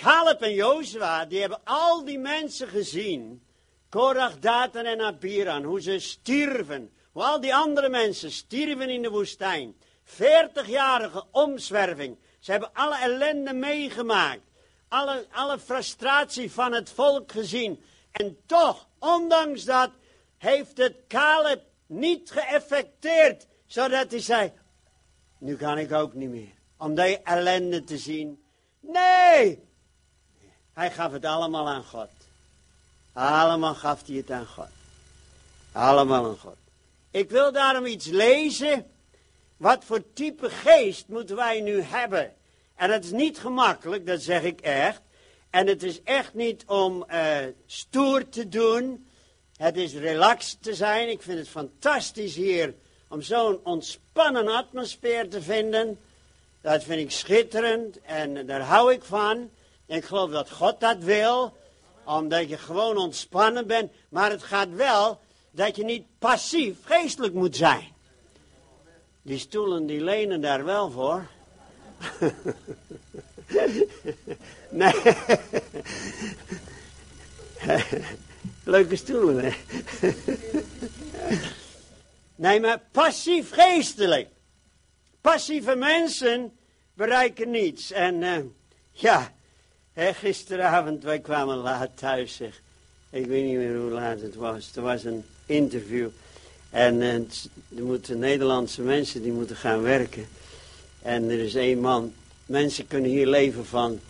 Caleb en Jozua, die hebben al die mensen gezien. Korach, Datan en Abiran, hoe ze stierven. Hoe al die andere mensen stierven in de woestijn. Veertigjarige omzwerving. Ze hebben alle ellende meegemaakt. Alle, alle frustratie van het volk gezien. En toch, ondanks dat, heeft het Caleb niet geëffecteerd. Zodat hij zei, nu kan ik ook niet meer. Om die ellende te zien. Nee! Hij gaf het allemaal aan God. Allemaal gaf hij het aan God. Allemaal aan God. Ik wil daarom iets lezen. Wat voor type geest moeten wij nu hebben? En het is niet gemakkelijk, dat zeg ik echt. En het is echt niet om uh, stoer te doen. Het is relaxed te zijn. Ik vind het fantastisch hier om zo'n ontspannen atmosfeer te vinden. Dat vind ik schitterend en daar hou ik van. Ik geloof dat God dat wil, omdat je gewoon ontspannen bent. Maar het gaat wel dat je niet passief geestelijk moet zijn. Die stoelen die lenen daar wel voor. nee. Leuke stoelen, hè? nee, maar passief geestelijk. Passieve mensen bereiken niets. En uh, ja, hè, gisteravond, wij kwamen laat thuis. Ik weet niet meer hoe laat het was. Er was een interview. En uh, er moeten Nederlandse mensen die moeten gaan werken. En er is één man. Mensen kunnen hier leven van,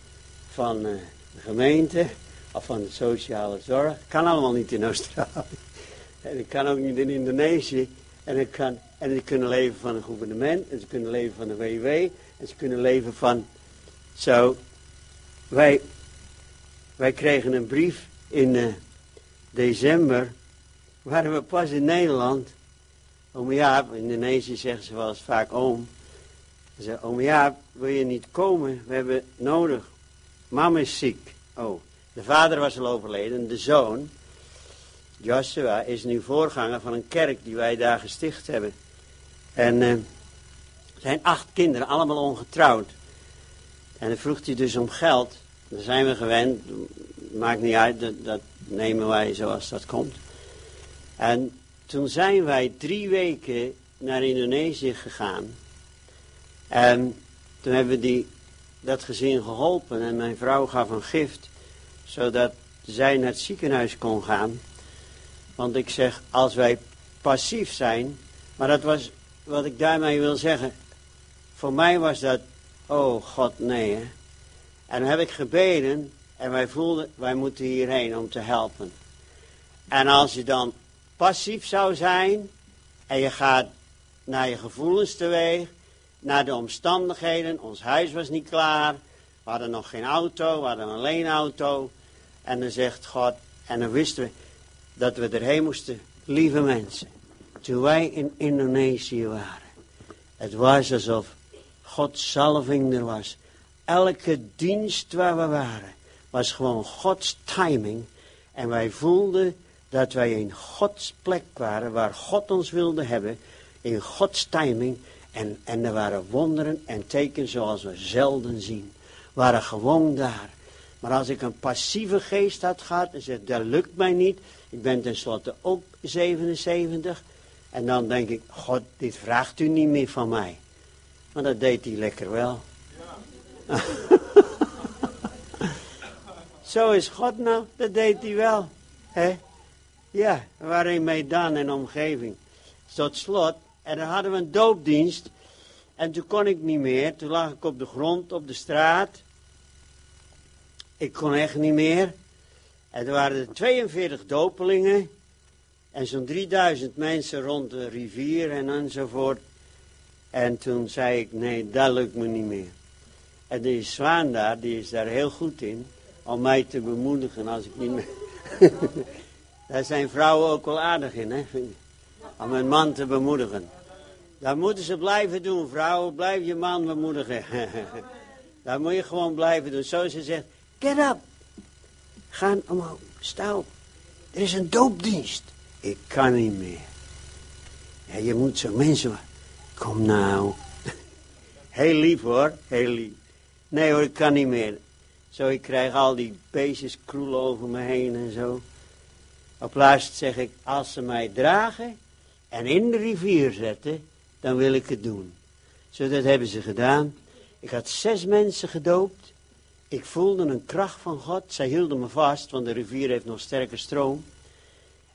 van uh, de gemeente of van de sociale zorg. Kan allemaal niet in Australië. En ik kan ook niet in Indonesië. En, ik kan, en die kunnen leven van een gouvernement. En ze kunnen leven van de WW. En ze kunnen leven van... Zo. Wij, wij kregen een brief in uh, december. Waren we pas in Nederland. Oom Jaap, in Indonesië zeggen ze wel eens vaak oom. Ze zei, oom Jaap, wil je niet komen? We hebben nodig. Mama is ziek. Oh, de vader was al overleden. De zoon, Joshua, is nu voorganger van een kerk die wij daar gesticht hebben. En uh, er zijn acht kinderen, allemaal ongetrouwd. En dan vroeg hij dus om geld. Daar zijn we gewend. Maakt niet uit, dat, dat nemen wij zoals dat komt. En toen zijn wij drie weken naar Indonesië gegaan. En toen hebben we die, dat gezin geholpen. En mijn vrouw gaf een gift. Zodat zij naar het ziekenhuis kon gaan. Want ik zeg, als wij passief zijn. Maar dat was wat ik daarmee wil zeggen. Voor mij was dat, oh God, nee. Hè. En dan heb ik gebeden. En wij voelden, wij moeten hierheen om te helpen. En als je dan passief zou zijn. En je gaat naar je gevoelens teweeg. Naar de omstandigheden. Ons huis was niet klaar. We hadden nog geen auto. We hadden een leenauto. En dan zegt God. En dan wisten we dat we erheen moesten. Lieve mensen. Toen wij in Indonesië waren. Het was alsof Gods salving er was. Elke dienst waar we waren. Was gewoon Gods timing. En wij voelden dat wij in Gods plek waren, waar God ons wilde hebben, in Gods timing. En, en er waren wonderen en tekens zoals we zelden zien. Waren gewoon daar. Maar als ik een passieve geest had gehad en zeg, dat lukt mij niet. Ik ben tenslotte ook 77. En dan denk ik, God, dit vraagt u niet meer van mij. Maar dat deed hij lekker wel. Zo is God nou, dat deed hij wel. hè? Ja, we waren in Medan en omgeving. Tot slot, en dan hadden we een doopdienst. En toen kon ik niet meer. Toen lag ik op de grond, op de straat. Ik kon echt niet meer. En er waren er 42 dopelingen. En zo'n 3000 mensen rond de rivier en enzovoort. En toen zei ik, nee, dat lukt me niet meer. En die zwaan daar, die is daar heel goed in. Om mij te bemoedigen als ik niet meer... Daar zijn vrouwen ook wel aardig in, hè? Om een man te bemoedigen. Dat moeten ze blijven doen, vrouwen. Blijf je man bemoedigen. dat moet je gewoon blijven doen. Zo ze zegt, get up. Ga omhoog, sta op. Er is een doopdienst. Ik kan niet meer. Ja, je moet zo mensen... Kom nou. Heel lief hoor, heel lief. Nee hoor, ik kan niet meer. Zo, ik krijg al die beestjes kroelen over me heen en zo. Op laatst zeg ik, als ze mij dragen en in de rivier zetten, dan wil ik het doen. Zo dat hebben ze gedaan. Ik had zes mensen gedoopt. Ik voelde een kracht van God. Zij hielden me vast, want de rivier heeft nog sterke stroom.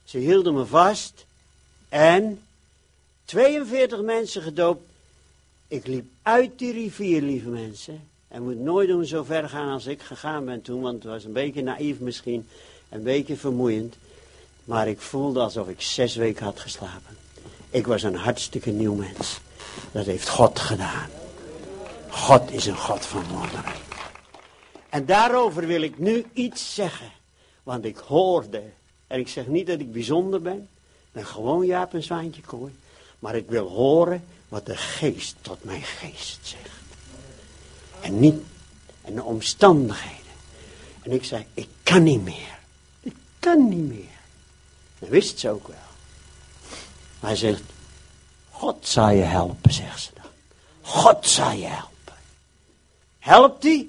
Ze hielden me vast. En 42 mensen gedoopt. Ik liep uit die rivier, lieve mensen. En moet nooit doen zo ver gaan als ik gegaan ben toen, want het was een beetje naïef misschien, een beetje vermoeiend. Maar ik voelde alsof ik zes weken had geslapen. Ik was een hartstikke nieuw mens. Dat heeft God gedaan. God is een God van wonderen. En daarover wil ik nu iets zeggen. Want ik hoorde, en ik zeg niet dat ik bijzonder ben, ben gewoon Jaap en Zwaantje Kooi. Maar ik wil horen wat de geest tot mijn geest zegt. En niet, en de omstandigheden. En ik zei, ik kan niet meer. Ik kan niet meer. Dat wist ze ook wel. Maar hij zegt, God zal je helpen, zegt ze dan. God zal je helpen. Helpt hij?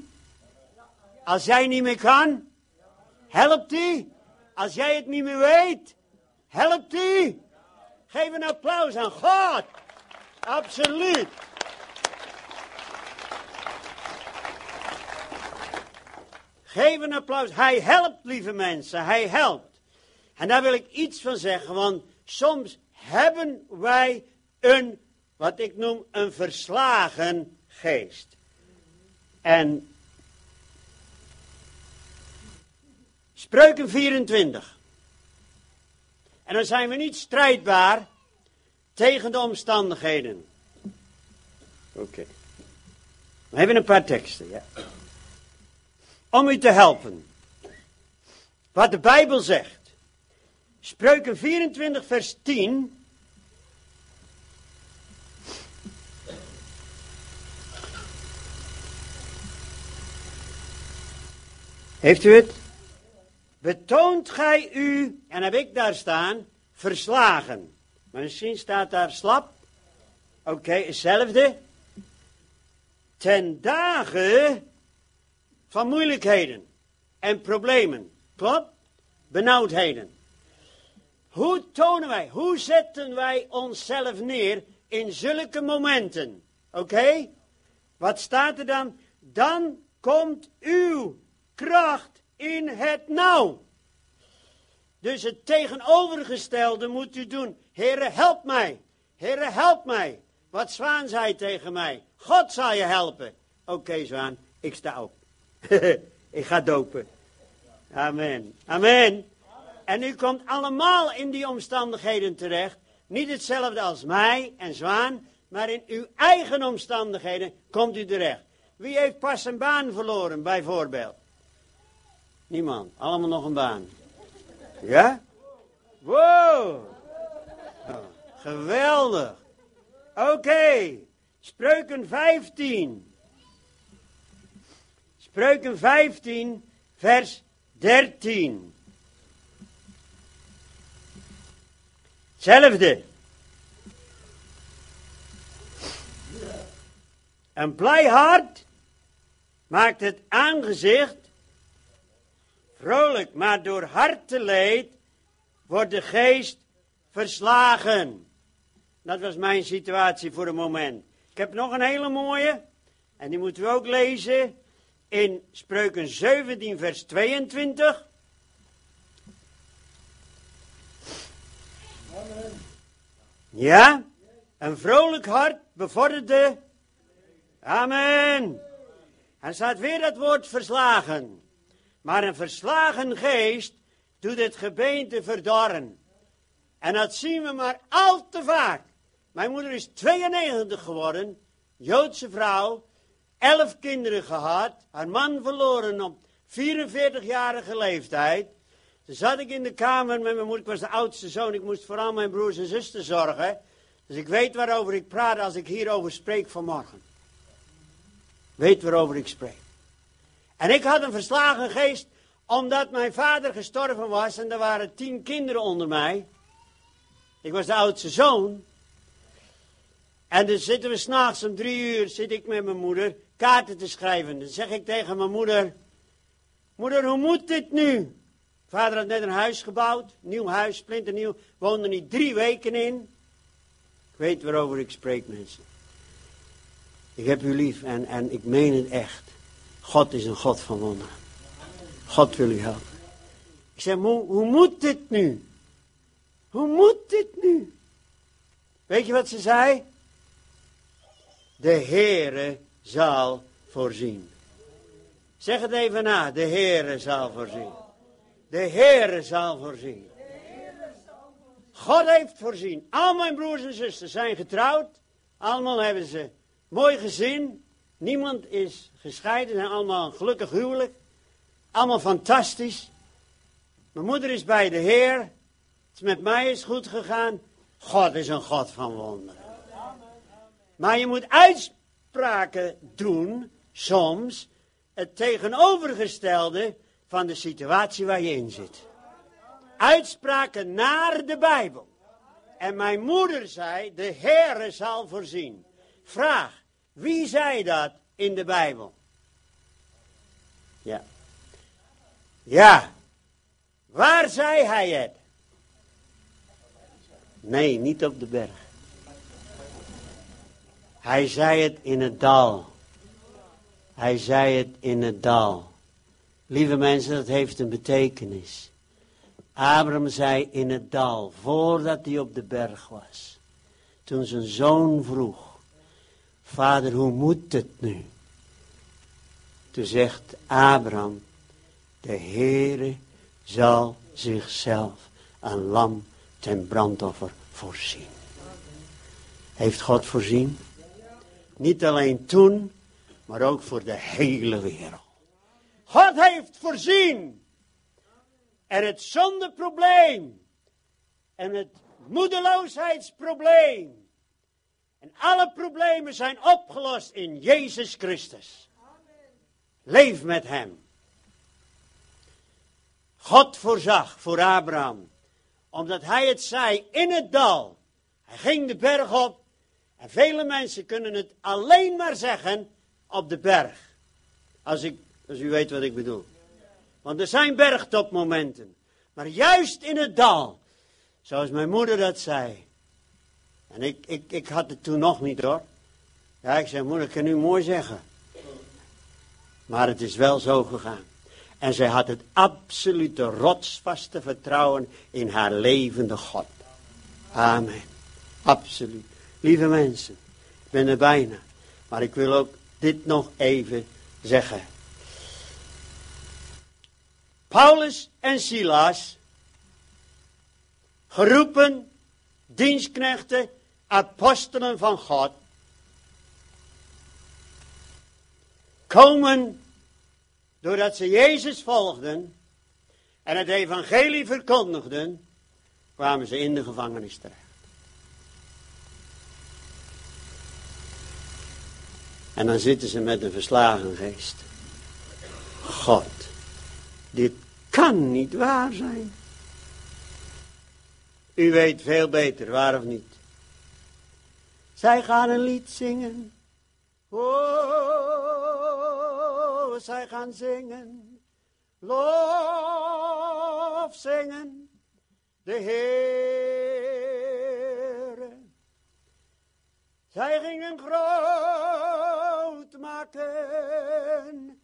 Als jij niet meer kan? Helpt hij? Als jij het niet meer weet? Helpt hij? Geef een applaus aan God. Absoluut. Geef een applaus. Hij helpt, lieve mensen. Hij helpt. En daar wil ik iets van zeggen, want soms hebben wij een, wat ik noem, een verslagen geest. En Spreuken 24. En dan zijn we niet strijdbaar tegen de omstandigheden. Oké. We hebben een paar teksten, ja. Om u te helpen. Wat de Bijbel zegt. Spreuken 24, vers 10. Heeft u het? Betoont gij u, en heb ik daar staan, verslagen. Maar misschien staat daar slap. Oké, hetzelfde. Ten dagen van moeilijkheden en problemen. Klopt? Benauwdheden. Hoe tonen wij, hoe zetten wij onszelf neer in zulke momenten? Oké? Wat staat er dan? Dan komt uw kracht in het nauw. Dus het tegenovergestelde moet u doen. Heere, help mij. Heere, help mij. Wat Zwaan zei tegen mij. God zal je helpen. Oké, Zwaan, ik sta op. ik ga dopen. Amen. Amen. En u komt allemaal in die omstandigheden terecht. Niet hetzelfde als mij en Zwaan, maar in uw eigen omstandigheden komt u terecht. Wie heeft pas een baan verloren, bijvoorbeeld? Niemand. Allemaal nog een baan. Ja? Wow. Oh, geweldig. Oké. Spreuken 15. Spreuken 15, vers 13. Hetzelfde. Een blij hart maakt het aangezicht vrolijk, maar door harteleed wordt de geest verslagen. Dat was mijn situatie voor een moment. Ik heb nog een hele mooie, en die moeten we ook lezen in Spreuken 17, vers 22. Ja, een vrolijk hart bevorderde. Amen. En staat weer dat woord verslagen. Maar een verslagen geest doet het gebeente verdorren. En dat zien we maar al te vaak. Mijn moeder is 92 geworden, Joodse vrouw, elf kinderen gehad, haar man verloren op 44-jarige leeftijd. Toen zat ik in de kamer met mijn moeder, ik was de oudste zoon, ik moest vooral mijn broers en zussen zorgen. Dus ik weet waarover ik praat als ik hierover spreek vanmorgen. Weet waarover ik spreek. En ik had een verslagen geest, omdat mijn vader gestorven was en er waren tien kinderen onder mij. Ik was de oudste zoon. En dan zitten we s'nachts om drie uur, zit ik met mijn moeder kaarten te schrijven. Dan zeg ik tegen mijn moeder, moeder, hoe moet dit nu? Vader had net een huis gebouwd, nieuw huis, splinternieuw, woonde niet drie weken in. Ik weet waarover ik spreek, mensen. Ik heb u lief en, en ik meen het echt. God is een God van wonderen. God wil u helpen. Ik zeg, hoe, hoe moet dit nu? Hoe moet dit nu? Weet je wat ze zei? De Heere zal voorzien. Zeg het even na. De Heere zal voorzien. De Heere zal voorzien. God heeft voorzien. Al mijn broers en zusters zijn getrouwd. Allemaal hebben ze mooi gezin. Niemand is gescheiden. Zijn allemaal een gelukkig huwelijk. Allemaal fantastisch. Mijn moeder is bij de Heer. Het met mij is goed gegaan. God is een God van wonderen. Maar je moet uitspraken doen, soms, het tegenovergestelde van de situatie waar je in zit. Uitspraken naar de Bijbel. En mijn moeder zei, de Heere zal voorzien. Vraag, wie zei dat in de Bijbel? Ja. Ja. Waar zei hij het? Nee, niet op de berg. Hij zei het in het dal. Hij zei het in het dal. Lieve mensen, dat heeft een betekenis. Abraham zei in het dal, voordat hij op de berg was. Toen zijn zoon vroeg, vader, hoe moet het nu? Toen zegt Abraham, de Heere zal zichzelf een lam ten brandoffer voorzien. Heeft God voorzien? Niet alleen toen, maar ook voor de hele wereld. God heeft voorzien. En het zondeprobleem. En het moedeloosheidsprobleem. En alle problemen zijn opgelost in Jezus Christus. Leef met Hem. God voorzag voor Abraham. Omdat hij het zei in het dal. Hij ging de berg op. En vele mensen kunnen het alleen maar zeggen op de berg. Als, ik, als u weet wat ik bedoel. Want er zijn bergtopmomenten. Maar juist in het dal. Zoals mijn moeder dat zei. En ik, ik, ik had het toen nog niet hoor. Ja, ik zei, moeder, ik kan u mooi zeggen. Maar het is wel zo gegaan. En zij had het absolute rotsvaste vertrouwen in haar levende God. Amen. Absoluut. Lieve mensen, ik ben er bijna. Maar ik wil ook dit nog even zeggen. Paulus en Silas, geroepen dienstknechten, apostelen van God, komen doordat ze Jezus volgden en het evangelie verkondigden, kwamen ze in de gevangenis terecht. En dan zitten ze met een verslagen geest. God, dit kan niet waar zijn. U weet veel beter, waar of niet. Zij gaan een lied zingen. Oh, zij gaan zingen. Lof zingen. De Heer. Zij gingen groot maken.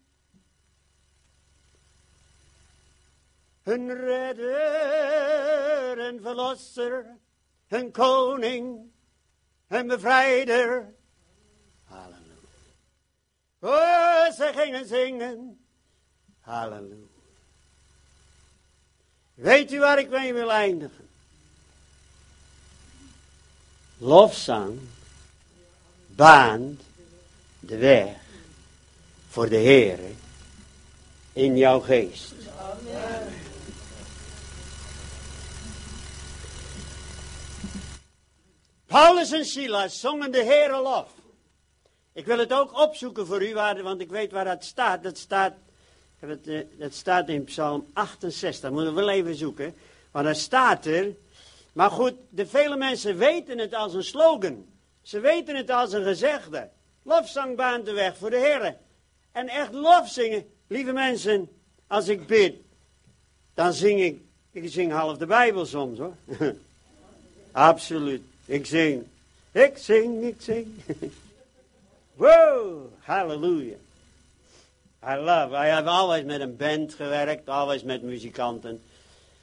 Hun redder en verlosser. Hun koning en bevrijder. Halleluja. Oh, ze gingen zingen. Halleluja. Weet u waar ik mee wil eindigen? Lofzang baant de weg voor de Heer in jouw geest. Amen. Paulus en Silas zongen de Heere lof. Ik wil het ook opzoeken voor u, want ik weet waar dat staat. Dat staat, eh, dat staat in Psalm 68. Dat moeten we wel even zoeken. Maar daar staat er. Maar goed, de vele mensen weten het als een slogan. Ze weten het als een gezegde. Lofzang de weg voor de Heer. En echt lof zingen. Lieve mensen, als ik bid, dan zing ik. Ik zing half de Bijbel soms hoor. Absoluut. Ik zing. Ik zing, ik zing. Wow, hallelujah. I love. I have always met een band gewerkt, always met muzikanten.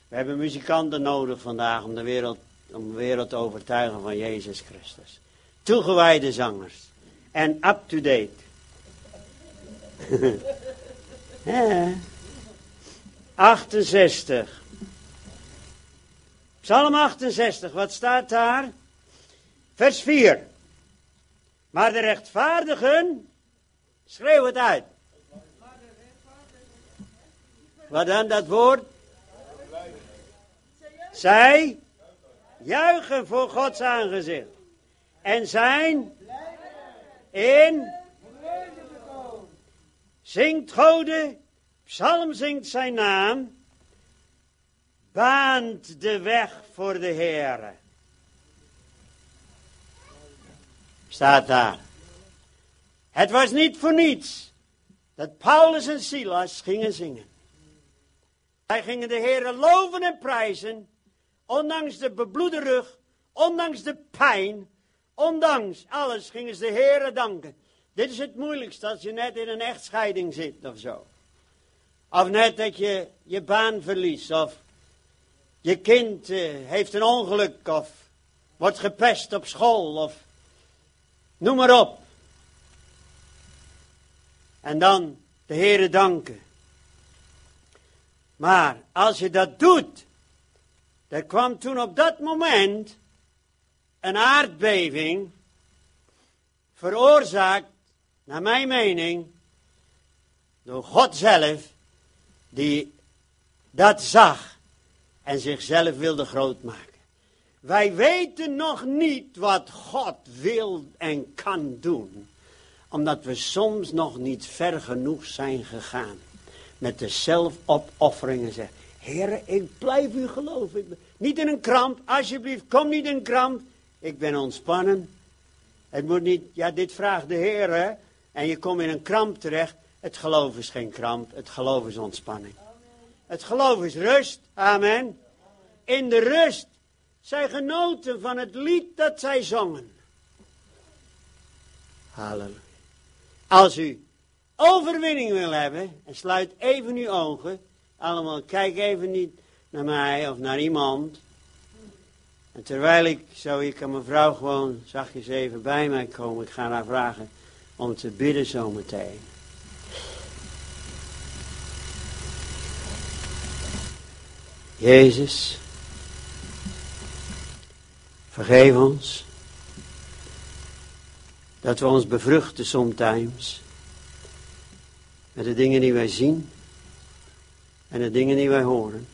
We hebben muzikanten nodig vandaag om de wereld, om de wereld te overtuigen van Jezus Christus. Toegewijde zangers. En up-to-date. ja. 68. Psalm 68, wat staat daar? Vers 4. Maar de rechtvaardigen, schreeuw het uit. Wat dan dat woord? Zij juichen voor Gods aangezicht. En zijn in zingt Gode, psalm zingt zijn naam, baant de weg voor de Heere. Staat daar. Het was niet voor niets dat Paulus en Silas gingen zingen. Zij gingen de Heere loven en prijzen, ondanks de bebloede rug, ondanks de pijn, ondanks alles gingen ze de Heere danken. Dit is het moeilijkste als je net in een echtscheiding zit of zo. Of net dat je je baan verliest of je kind eh, heeft een ongeluk of wordt gepest op school of noem maar op. En dan de Heere danken. Maar als je dat doet, er kwam toen op dat moment een aardbeving, veroorzaakt, naar mijn mening, door God zelf, die dat zag en zichzelf wilde groot maken. Wij weten nog niet wat God wil en kan doen, omdat we soms nog niet ver genoeg zijn gegaan met de zelfopofferingen zeggen. Heer, ik blijf u geloven. Niet in een kramp, alsjeblieft, kom niet in een kramp. Ik ben ontspannen. Het moet niet, ja, dit vraagt de Heer, hè. En je komt in een kramp terecht. Het geloof is geen kramp, het geloof is ontspanning. Het geloof is rust, amen. In de rust, zij genoten van het lied dat zij zongen. Halleluja. Als u overwinning wil hebben, en sluit even uw ogen, allemaal, kijk even niet naar mij of naar iemand. En terwijl ik, zou ik aan mevrouw gewoon zachtjes even bij mij komen, ik ga haar vragen om te bidden zometeen. Jezus, vergeef ons dat we ons bevruchten somtijds met de dingen die wij zien en de dingen die wij horen.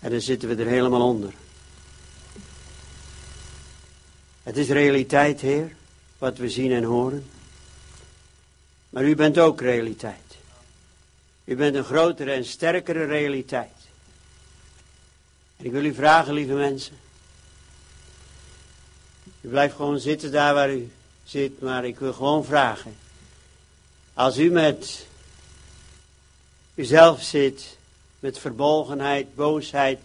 En dan zitten we er helemaal onder. Het is realiteit, Heer, wat we zien en horen. Maar u bent ook realiteit. U bent een grotere en sterkere realiteit. En ik wil u vragen, lieve mensen. U blijft gewoon zitten daar waar u zit, maar ik wil gewoon vragen. Als u met uzelf zit, met verbolgenheid, boosheid,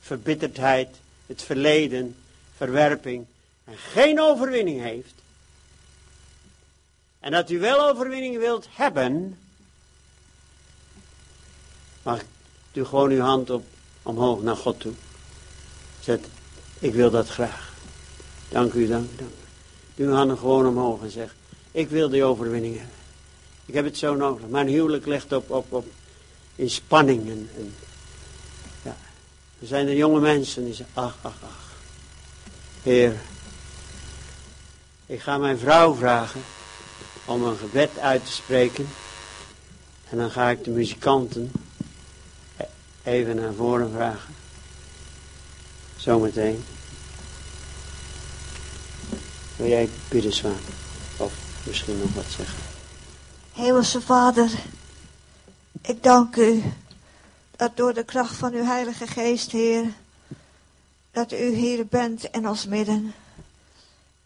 verbitterdheid, het verleden, verwerping, en geen overwinning heeft, en dat u wel overwinning wilt hebben, mag u gewoon uw hand op, omhoog naar God toe. Zet, ik wil dat graag. Dank u, dank u, dank u. Doe uw handen gewoon omhoog en zeg, ik wil die overwinning hebben. Ik heb het zo nodig. Mijn huwelijk ligt op, op, op in spanning. En, en, ja. Er zijn er jonge mensen die zeggen, ach, ach, ach. Heer, ik ga mijn vrouw vragen om een gebed uit te spreken. En dan ga ik de muzikanten even naar voren vragen. Zometeen. Wil jij bidden, Zwaan? Of misschien nog wat zeggen? Hemelse Vader, ik dank u dat door de kracht van uw Heilige Geest, Heer, dat u hier bent en ons midden.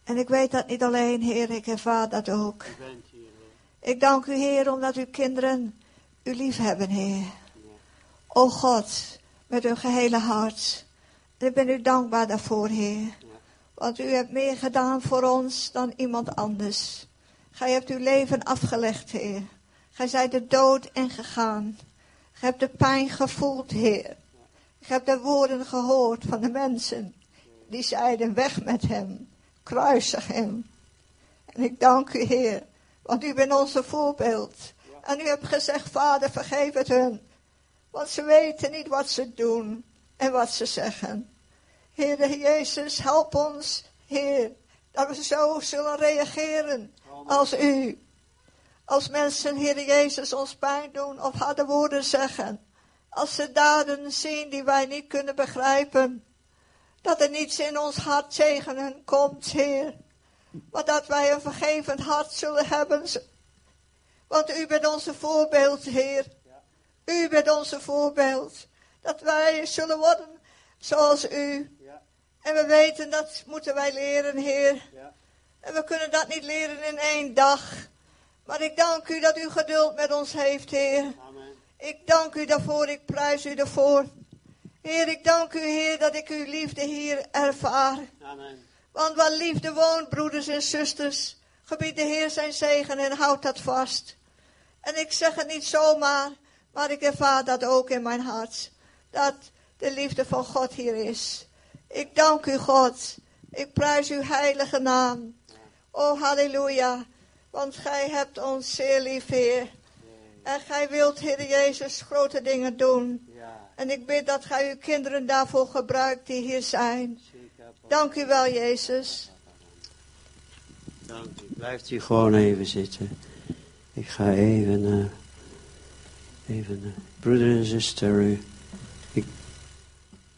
En ik weet dat niet alleen, Heer, ik ervaar dat ook. Ik dank u, Heer, omdat uw kinderen u lief hebben, Heer. O God, met uw gehele hart. ik ben u dankbaar daarvoor, Heer. Want u hebt meer gedaan voor ons dan iemand anders. Gij hebt uw leven afgelegd, Heer. Gij zijt de dood ingegaan. Gij hebt de pijn gevoeld, Heer. Gij hebt de woorden gehoord van de mensen die zeiden weg met hem, kruisig hem. En ik dank u, Heer, want u bent onze voorbeeld. En u hebt gezegd, Vader, vergeef het hun. Want ze weten niet wat ze doen en wat ze zeggen. Heer Jezus, help ons, Heer, dat we zo zullen reageren als u. Als mensen, Heer Jezus, ons pijn doen of harde woorden zeggen. Als ze daden zien die wij niet kunnen begrijpen. Dat er niets in ons hart tegen hen komt, Heer. Maar dat wij een vergevend hart zullen hebben. Want u bent onze voorbeeld, Heer. U bent onze voorbeeld. Dat wij zullen worden zoals u. En we weten dat moeten wij leren, Heer. En we kunnen dat niet leren in één dag. Maar ik dank u dat u geduld met ons heeft, Heer. Amen. Ik dank u daarvoor, ik prijs u daarvoor. Heer, ik dank u, Heer, dat ik uw liefde hier ervaar. Amen. Want waar liefde woont, broeders en zusters, gebied de Heer zijn zegen en houd dat vast. En ik zeg het niet zomaar, maar ik ervaar dat ook in mijn hart. Dat de liefde van God hier is. Ik dank u, God. Ik prijs uw heilige naam. Oh, halleluja. Want gij hebt ons zeer lief, Heer. En gij wilt, Heer Jezus, grote dingen doen. Ja, En ik bid dat gij uw kinderen daarvoor gebruikt die hier zijn. Dank u wel, Jezus. Dank u. Blijft u gewoon even zitten. Ik ga even, eh, even, eh, broeder en zuster, u- ik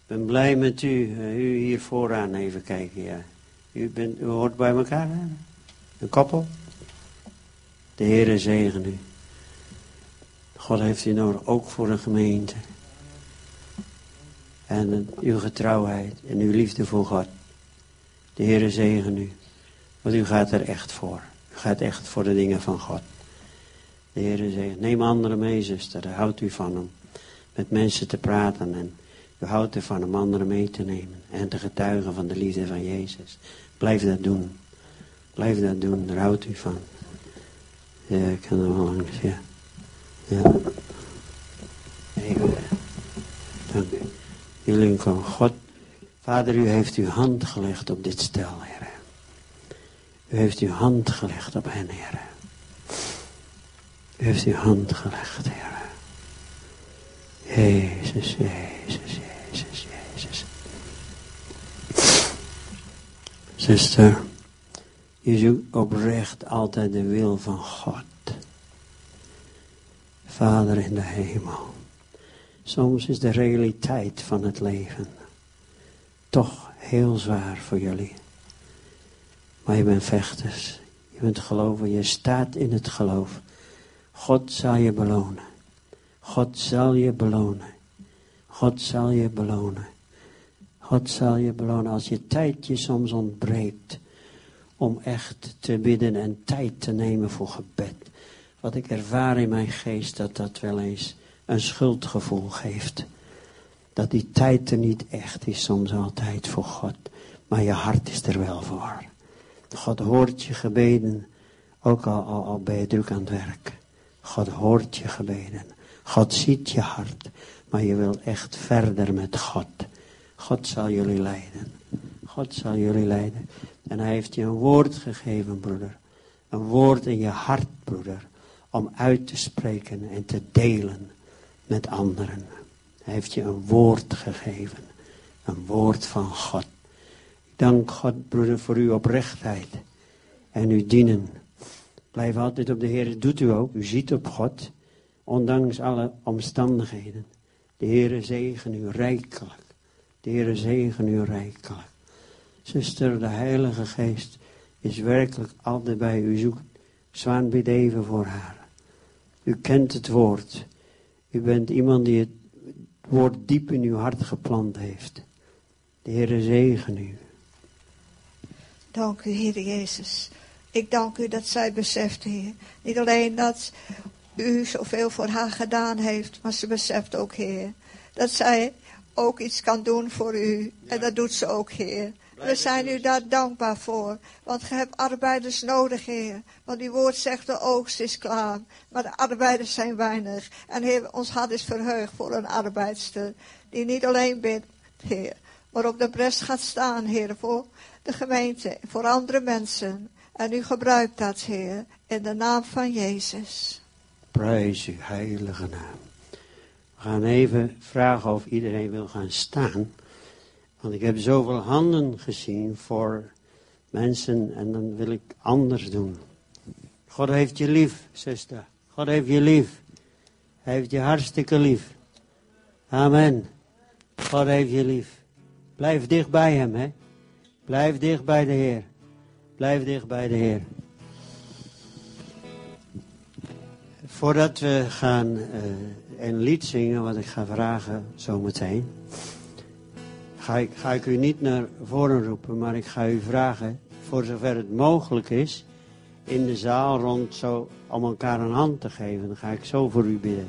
ben blij met u. Eh, u hier vooraan even kijken, ja. U, bent, u hoort bij elkaar, hè? Een koppel. De Heere zegen u. God heeft u nodig, ook voor de gemeente. En uw getrouwheid en uw liefde voor God. De Heere zegen u. Want u gaat er echt voor. U gaat echt voor de dingen van God. De Heer zegt, neem anderen mee, zuster. Daar houdt u van hem. Met mensen te praten en u houdt ervan om anderen mee te nemen. En te getuigen van de liefde van Jezus. Blijf dat doen. Blijf dat doen, daar houdt u van. Ja, ik kan er wel langs, ja. Ja. Even. Dank u. Komen. God, Vader, u heeft uw hand gelegd op dit stel, Heer. U heeft uw hand gelegd op hen, Heer. U heeft uw hand gelegd, Heer. Jezus, Jezus, Jezus, Jezus. Zuster, je zoekt oprecht altijd de wil van God. Vader in de hemel. Soms is de realiteit van het leven toch heel zwaar voor jullie. Maar je bent vechters. Je bent geloven. Je staat in het geloof. God zal je belonen. God zal je belonen. God zal je belonen. God zal je belonen als je tijd je soms ontbreekt om echt te bidden en tijd te nemen voor gebed. Wat ik ervaar in mijn geest dat dat wel eens een schuldgevoel geeft. Dat die tijd er niet echt is soms altijd voor God. Maar je hart is er wel voor. God hoort je gebeden, ook al, al, al ben je druk aan het werk. God hoort je gebeden. God ziet je hart, maar je wil echt verder met God. God zal jullie leiden. God zal jullie leiden. En hij heeft je een woord gegeven, broeder. Een woord in je hart, broeder. Om uit te spreken en te delen met anderen. Hij heeft je een woord gegeven. Een woord van God. Dank God, broeder, voor uw oprechtheid. En uw dienen. Blijf altijd op de Heer. Doet u ook. U ziet op God. Ondanks alle omstandigheden. De Heere zegen u rijkelijk. De Heere zegen u rijkelijk. Zuster, de Heilige Geest is werkelijk altijd bij u zoekt. Zwaan bid even voor haar. U kent het woord. U bent iemand die het woord diep in uw hart geplant heeft. De Heere zegen u. Dank u, Heer Jezus. Ik dank u dat zij beseft, Heer. Niet alleen dat u zoveel voor haar gedaan heeft, maar ze beseft ook, Heer, dat zij ook iets kan doen voor u. En dat doet ze ook, Heer. We zijn u daar dankbaar voor. Want je hebt arbeiders nodig, Heer. Want uw woord zegt de oogst is klaar. Maar de arbeiders zijn weinig. En Heer, ons hart is verheugd voor een arbeidster. Die niet alleen bidt, Heer. Maar op de bres gaat staan, Heer. Voor de gemeente. Voor andere mensen. En u gebruikt dat, Heer, in de naam van Jezus. Prijs uw heilige naam. We gaan even vragen of iedereen wil gaan staan. Want ik heb zoveel handen gezien voor mensen en dan wil ik anders doen. God heeft je lief, zuster. God heeft je lief. Hij heeft je hartstikke lief. Amen. God heeft je lief. Blijf dicht bij hem, hè. Blijf dicht bij de Heer. Blijf dicht bij de Heer. Voordat we gaan uh, een lied zingen, wat ik ga vragen zometeen, ga ik, ga ik u niet naar voren roepen, maar ik ga u vragen, voor zover het mogelijk is, in de zaal rond zo om elkaar een hand te geven. Dan ga ik zo voor u bidden.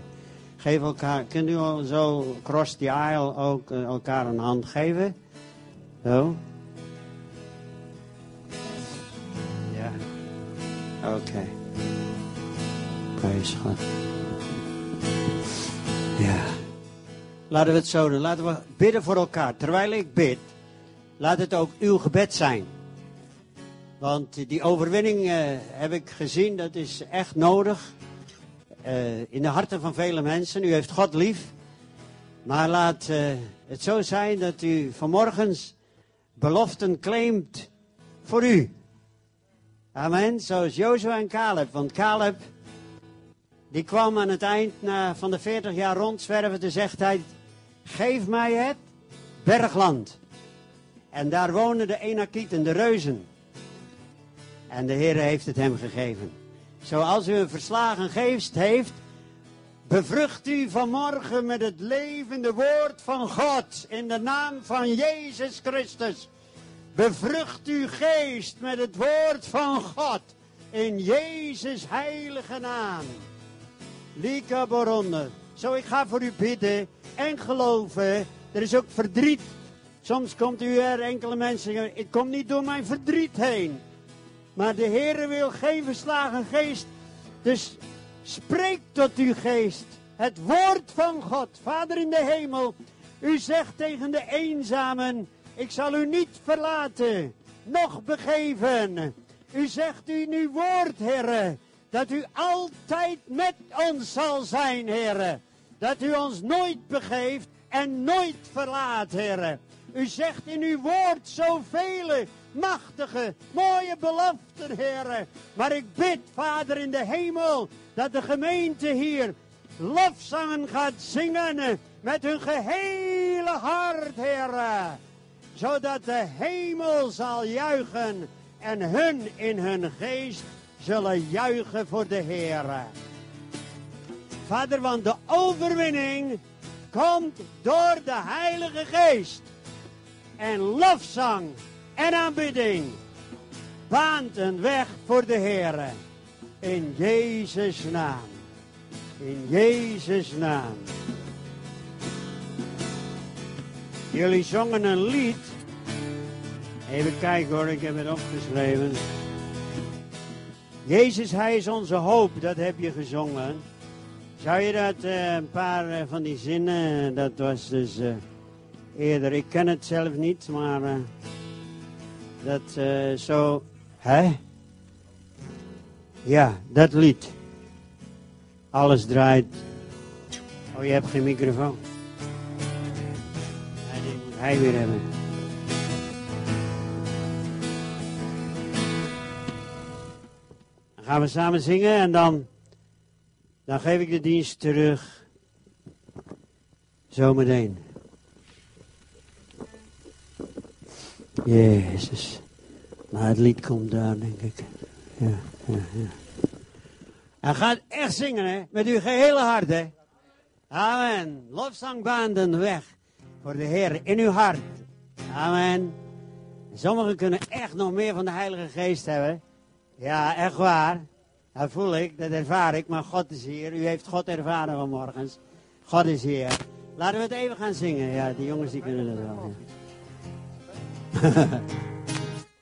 Geef elkaar, kunt u zo cross the aisle ook uh, elkaar een hand geven? Zo. Ja. Oké. Okay. Prijs God. Ja. Laten we het zo doen. Laten we bidden voor elkaar. Terwijl ik bid, laat het ook uw gebed zijn. Want die overwinning uh, heb ik gezien, dat is echt nodig. Uh, in de harten van vele mensen. U heeft God lief. Maar laat uh, het zo zijn dat u vanmorgens beloften claimt voor u. Amen. Zoals Jozua en Caleb. Want Caleb, die kwam aan het eind na, van de 40 jaar rondzwerven. Toen zegt hij, geef mij het bergland. En daar wonen de Enakieten, de reuzen. En de Heer heeft het hem gegeven. Zoals u een verslagen geest heeft, bevrucht u vanmorgen met het levende woord van God in de naam van Jezus Christus. Bevrucht uw geest met het woord van God in Jezus heilige naam. Lika Boronde. Zo, ik ga voor u bidden en geloven. Er is ook verdriet. Soms komt u er enkele mensen. Ik kom niet door mijn verdriet heen. Maar de Heer wil geen verslagen geest. Dus spreek tot uw geest. Het woord van God. Vader in de hemel. U zegt tegen de eenzamen. Ik zal u niet verlaten. Nog begeven. U zegt in uw woord, Heer. Dat u altijd met ons zal zijn, Heer. Dat u ons nooit begeeft en nooit verlaat, Heer. U zegt in uw woord zoveel machtige, mooie beloften, heren. Maar ik bid, Vader in de hemel, dat de gemeente hier lofzangen gaat zingen met hun gehele hart, heren. Zodat de hemel zal juichen en hun in hun geest zullen juichen voor de Heer. Vader, want de overwinning komt door de Heilige Geest. En lofzang en aanbidding baant een weg voor de Heer. In Jezus' naam. In Jezus' naam. Jullie zongen een lied. Even kijken hoor, ik heb het opgeschreven. Jezus, Hij is onze hoop, dat heb je gezongen. Zou je dat, uh, een paar uh, van die zinnen, dat was dus eerder, ik ken het zelf niet, maar dat zo, hè? Ja, dat lied. Alles draait. Oh, je hebt geen microfoon. Die moet hij weer hebben. Dan gaan we samen zingen en dan, dan geef ik de dienst terug. Zometeen. Jezus. Maar het lied komt daar, denk ik. Ja, ja, ja. Hij gaat echt zingen, hè? Met uw gehele hart, hè? Amen. Lofzangbaanden weg voor de Heer in uw hart. Amen. Sommigen kunnen echt nog meer van de Heilige Geest hebben. Ja, echt waar. Dat voel ik, dat ervaar ik. Maar God is hier. U heeft God ervaren vanmorgens. God is hier. Laten we het even gaan zingen. Ja, die jongens die kunnen dat wel.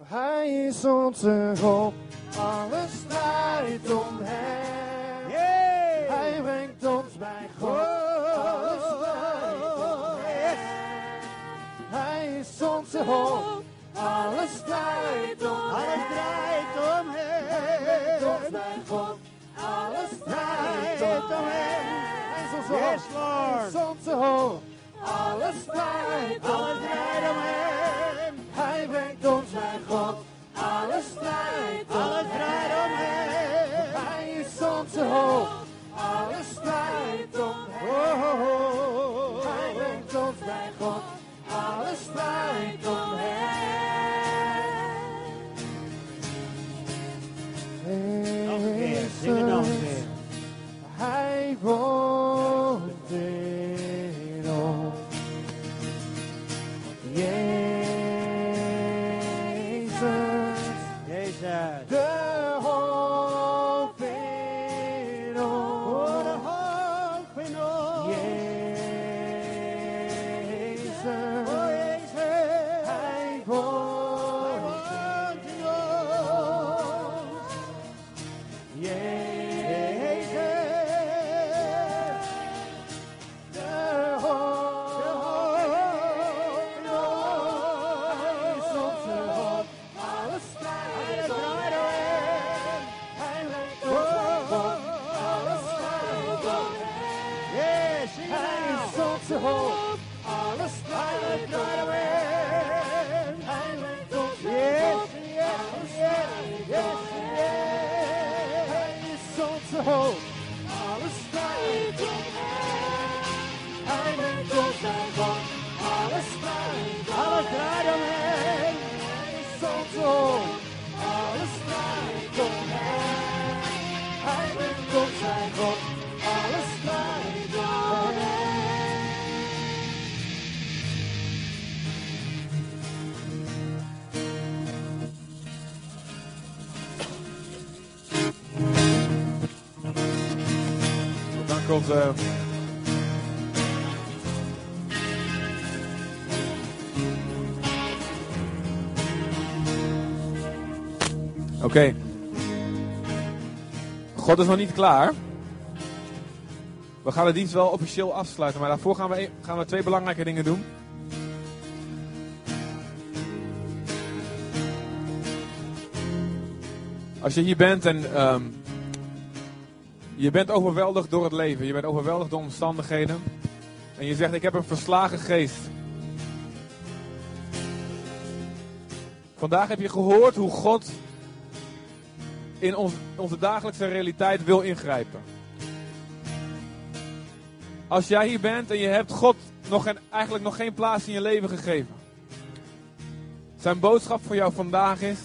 Hij is onze hoop, alles draait om hem. Yeah. Hij brengt ons bij God, alles draait om hem. Hij is onze hoop, alles draait om Alles draait om hem. Tot mijn God. Alles draait om hem. En zo hoog. Yes, Lord. Soms zo hoog. Alles draait Alles draait om hem. Hij brengt ons, bij God. Alles draait Alles draait om hem. Onze. Oké. God is nog niet klaar. We gaan de dienst wel officieel afsluiten, maar daarvoor gaan we, e- gaan we twee belangrijke dingen doen. Als je hier bent en ehm, je bent overweldigd door het leven, je bent overweldigd door omstandigheden. En je zegt, ik heb een verslagen geest. Vandaag heb je gehoord hoe God in onze dagelijkse realiteit wil ingrijpen. Als jij hier bent en je hebt God nog geen, eigenlijk nog geen plaats in je leven gegeven. Zijn boodschap voor jou vandaag is,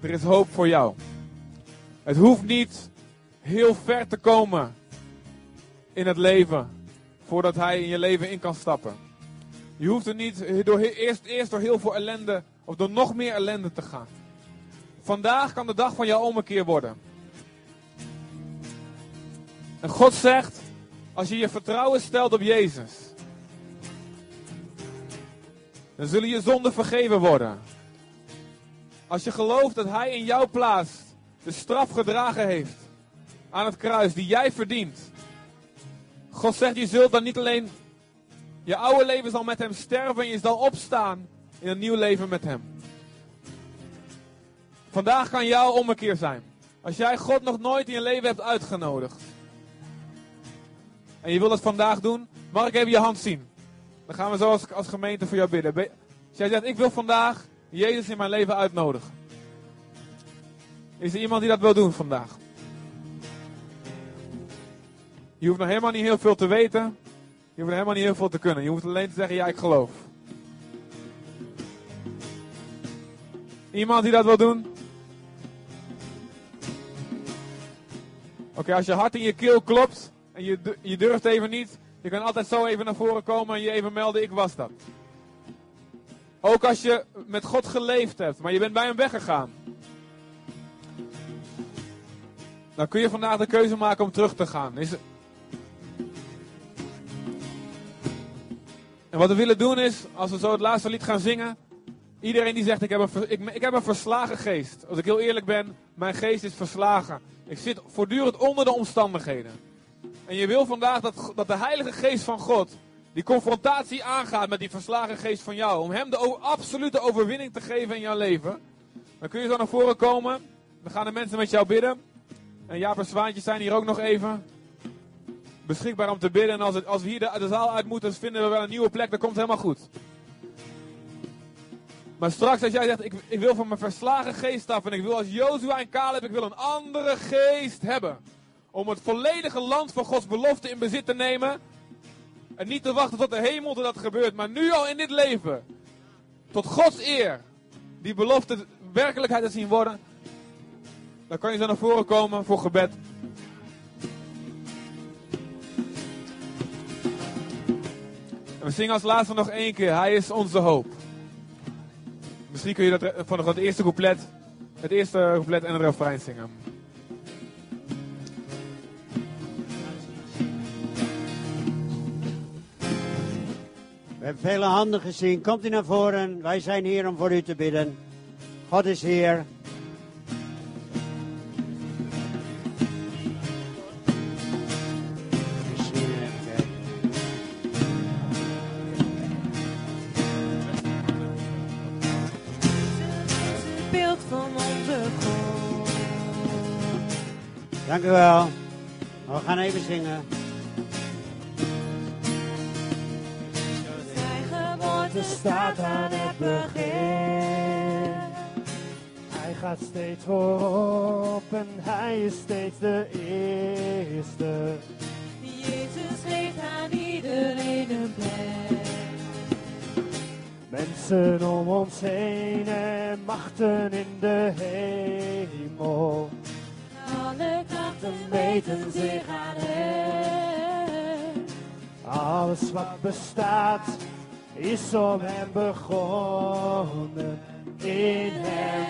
er is hoop voor jou. Het hoeft niet heel ver te komen in het leven voordat hij in je leven in kan stappen. Je hoeft er niet door, eerst, eerst door heel veel ellende of door nog meer ellende te gaan. Vandaag kan de dag van jouw ommekeer worden. En God zegt, als je je vertrouwen stelt op Jezus, dan zullen je zonden vergeven worden. Als je gelooft dat Hij in jouw plaats de straf gedragen heeft aan het kruis die jij verdient. God zegt, je zult dan niet alleen je oude leven zal met Hem sterven en je zal opstaan in een nieuw leven met Hem. Vandaag kan jouw ommekeer zijn. Als jij God nog nooit in je leven hebt uitgenodigd. En je wil het vandaag doen, mag ik even je hand zien? Dan gaan we zo als, als gemeente voor jou bidden. Als jij zegt, ik wil vandaag Jezus in mijn leven uitnodigen. Is er iemand die dat wil doen vandaag? Je hoeft nog helemaal niet heel veel te weten. Je hoeft nog helemaal niet heel veel te kunnen. Je hoeft alleen te zeggen, ja, ik geloof. Iemand die dat wil doen? Oké, als je hart in je keel klopt en je, je durft even niet, je kan altijd zo even naar voren komen en je even melden, ik was dat. Ook als je met God geleefd hebt, maar je bent bij hem weggegaan. Dan kun je vandaag de keuze maken om terug te gaan. Is... En wat we willen doen is, als we zo het laatste lied gaan zingen. Iedereen die zegt, ik heb, een, ik, ik heb een verslagen geest. Als ik heel eerlijk ben, mijn geest is verslagen. Ik zit voortdurend onder de omstandigheden. En je wil vandaag dat, dat de heilige geest van God die confrontatie aangaat met die verslagen geest van jou. Om hem de absolute overwinning te geven in jouw leven. Dan kun je zo naar voren komen. Dan gaan de mensen met jou bidden. En Jaap en Zwaantje zijn hier ook nog even. Beschikbaar om te bidden. En als, het, als we hier de, zaal uit moeten, vinden we wel een nieuwe plek. Dan komt helemaal goed. Maar straks als jij zegt, ik, ik wil van mijn verslagen geest af. En ik wil als Jozua en Caleb, ik wil een andere geest hebben. Om het volledige land van Gods belofte in bezit te nemen. En niet te wachten tot de hemel dat dat gebeurt. Maar nu al in dit leven. Tot Gods eer. Die belofte werkelijkheid te zien worden. Dan kan je zo naar voren komen voor gebed. We zingen als laatste nog één keer. Hij is onze hoop. Misschien kun je dat van het eerste couplet, het eerste couplet en het refrein zingen. We hebben vele handen gezien. Komt u naar voren. Wij zijn hier om voor u te bidden. God is hier. Dank u wel. We gaan even zingen. Zijn geboorte staat aan het begin. Hij gaat steeds voorop en hij is steeds de eerste. Jezus geeft aan iedereen een plek. Mensen om ons heen en machten in de hemel. Alle krachten meten zich aan hem. Alles wat bestaat is om hem begonnen. In hem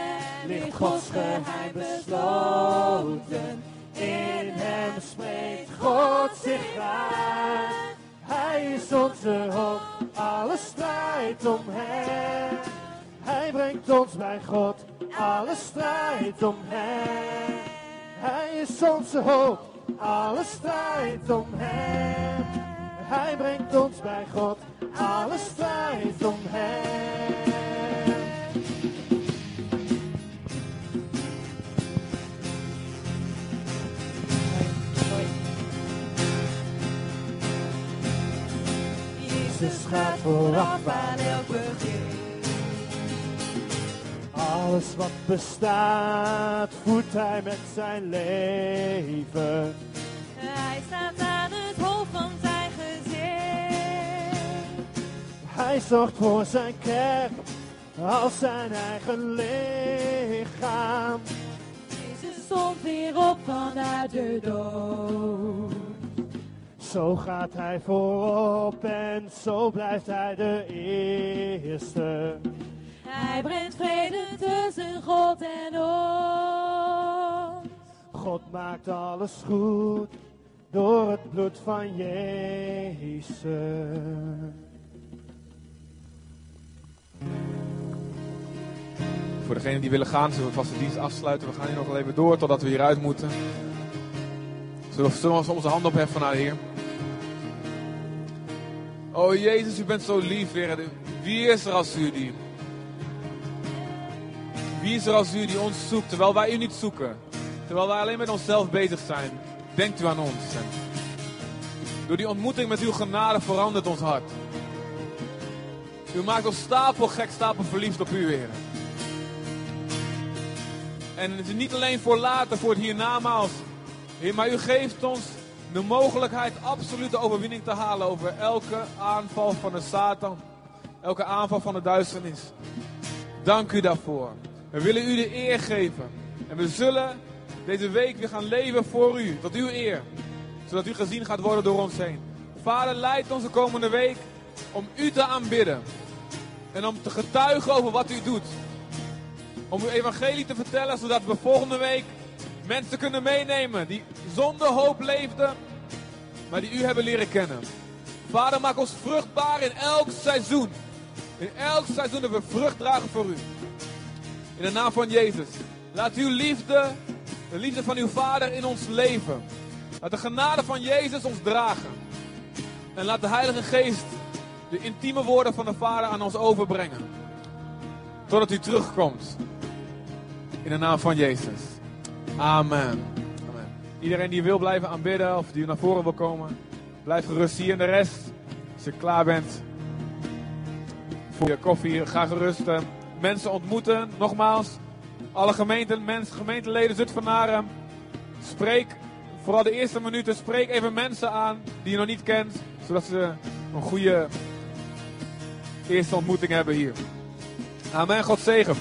ligt Gods geheim besloten. In hem spreekt God zich aan. Hij is onze hoop, alles draait om hem. Hij brengt ons bij God, alles draait om hem. Hij is onze hoop, alles draait om hem. Hij brengt ons bij God, alles draait om hem. Jezus gaat vooraf aan elk begin. Alles wat bestaat, voedt hij met zijn leven. Hij staat aan het hoofd van zijn gezin. Hij zorgt voor zijn kerk als zijn eigen lichaam. Jezus stond weer op vanuit de dood. Zo gaat hij voorop en zo blijft hij de eerste. Hij brengt vrede tussen God en ons. God maakt alles goed door het bloed van Jezus. Voor degenen die willen gaan, zullen we vast de dienst afsluiten. We gaan hier nog wel even door totdat we hieruit moeten. Zullen we zullen we onze handen opheffen naar de Heer? Oh Jezus, u bent zo lief, Heer. Wie is er als u die? Wie is als u die ons zoekt, terwijl wij u niet zoeken? Terwijl wij alleen met onszelf bezig zijn. Denkt u aan ons. Door die ontmoeting met uw genade verandert ons hart. U maakt ons stapel gek, stapel verliefd op u, Heer. En het is niet alleen voor later, voor het hiernamaals. Heer, maar u geeft ons de mogelijkheid absolute overwinning te halen over elke aanval van de Satan. Elke aanval van de duisternis. Dank u daarvoor. We willen u de eer geven. En we zullen deze week weer gaan leven voor u, tot uw eer. Zodat u gezien gaat worden door ons heen. Vader, leid ons de komende week om u te aanbidden. En om te getuigen over wat u doet. Om uw evangelie te vertellen, zodat we volgende week mensen kunnen meenemen die zonder hoop leefden, maar die u hebben leren kennen. Vader, maak ons vruchtbaar in elk seizoen. In elk seizoen dat we vrucht dragen voor u. In de naam van Jezus. Laat uw liefde, de liefde van uw Vader in ons leven. Laat de genade van Jezus ons dragen. En laat de Heilige Geest de intieme woorden van de Vader aan ons overbrengen. Totdat u terugkomt. In de naam van Jezus. Amen. Amen. Iedereen die wil blijven aanbidden of die naar voren wil komen, blijf gerust hier. En de rest, als je klaar bent voor je koffie, ga gerust. Eh, mensen ontmoeten. Nogmaals, alle gemeenten, mensen, gemeenteleden, Zutphenaren, spreek vooral de eerste minuten, spreek even mensen aan die je nog niet kent, zodat ze een goede eerste ontmoeting hebben hier. Amen, God zegen.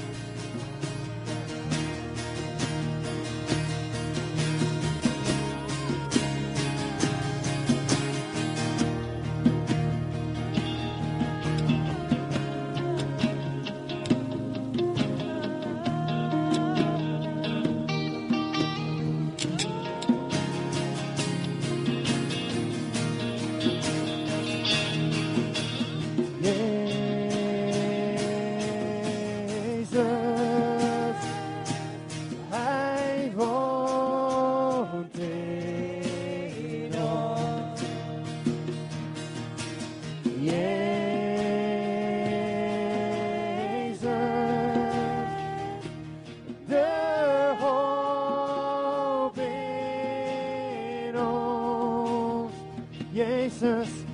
Jesus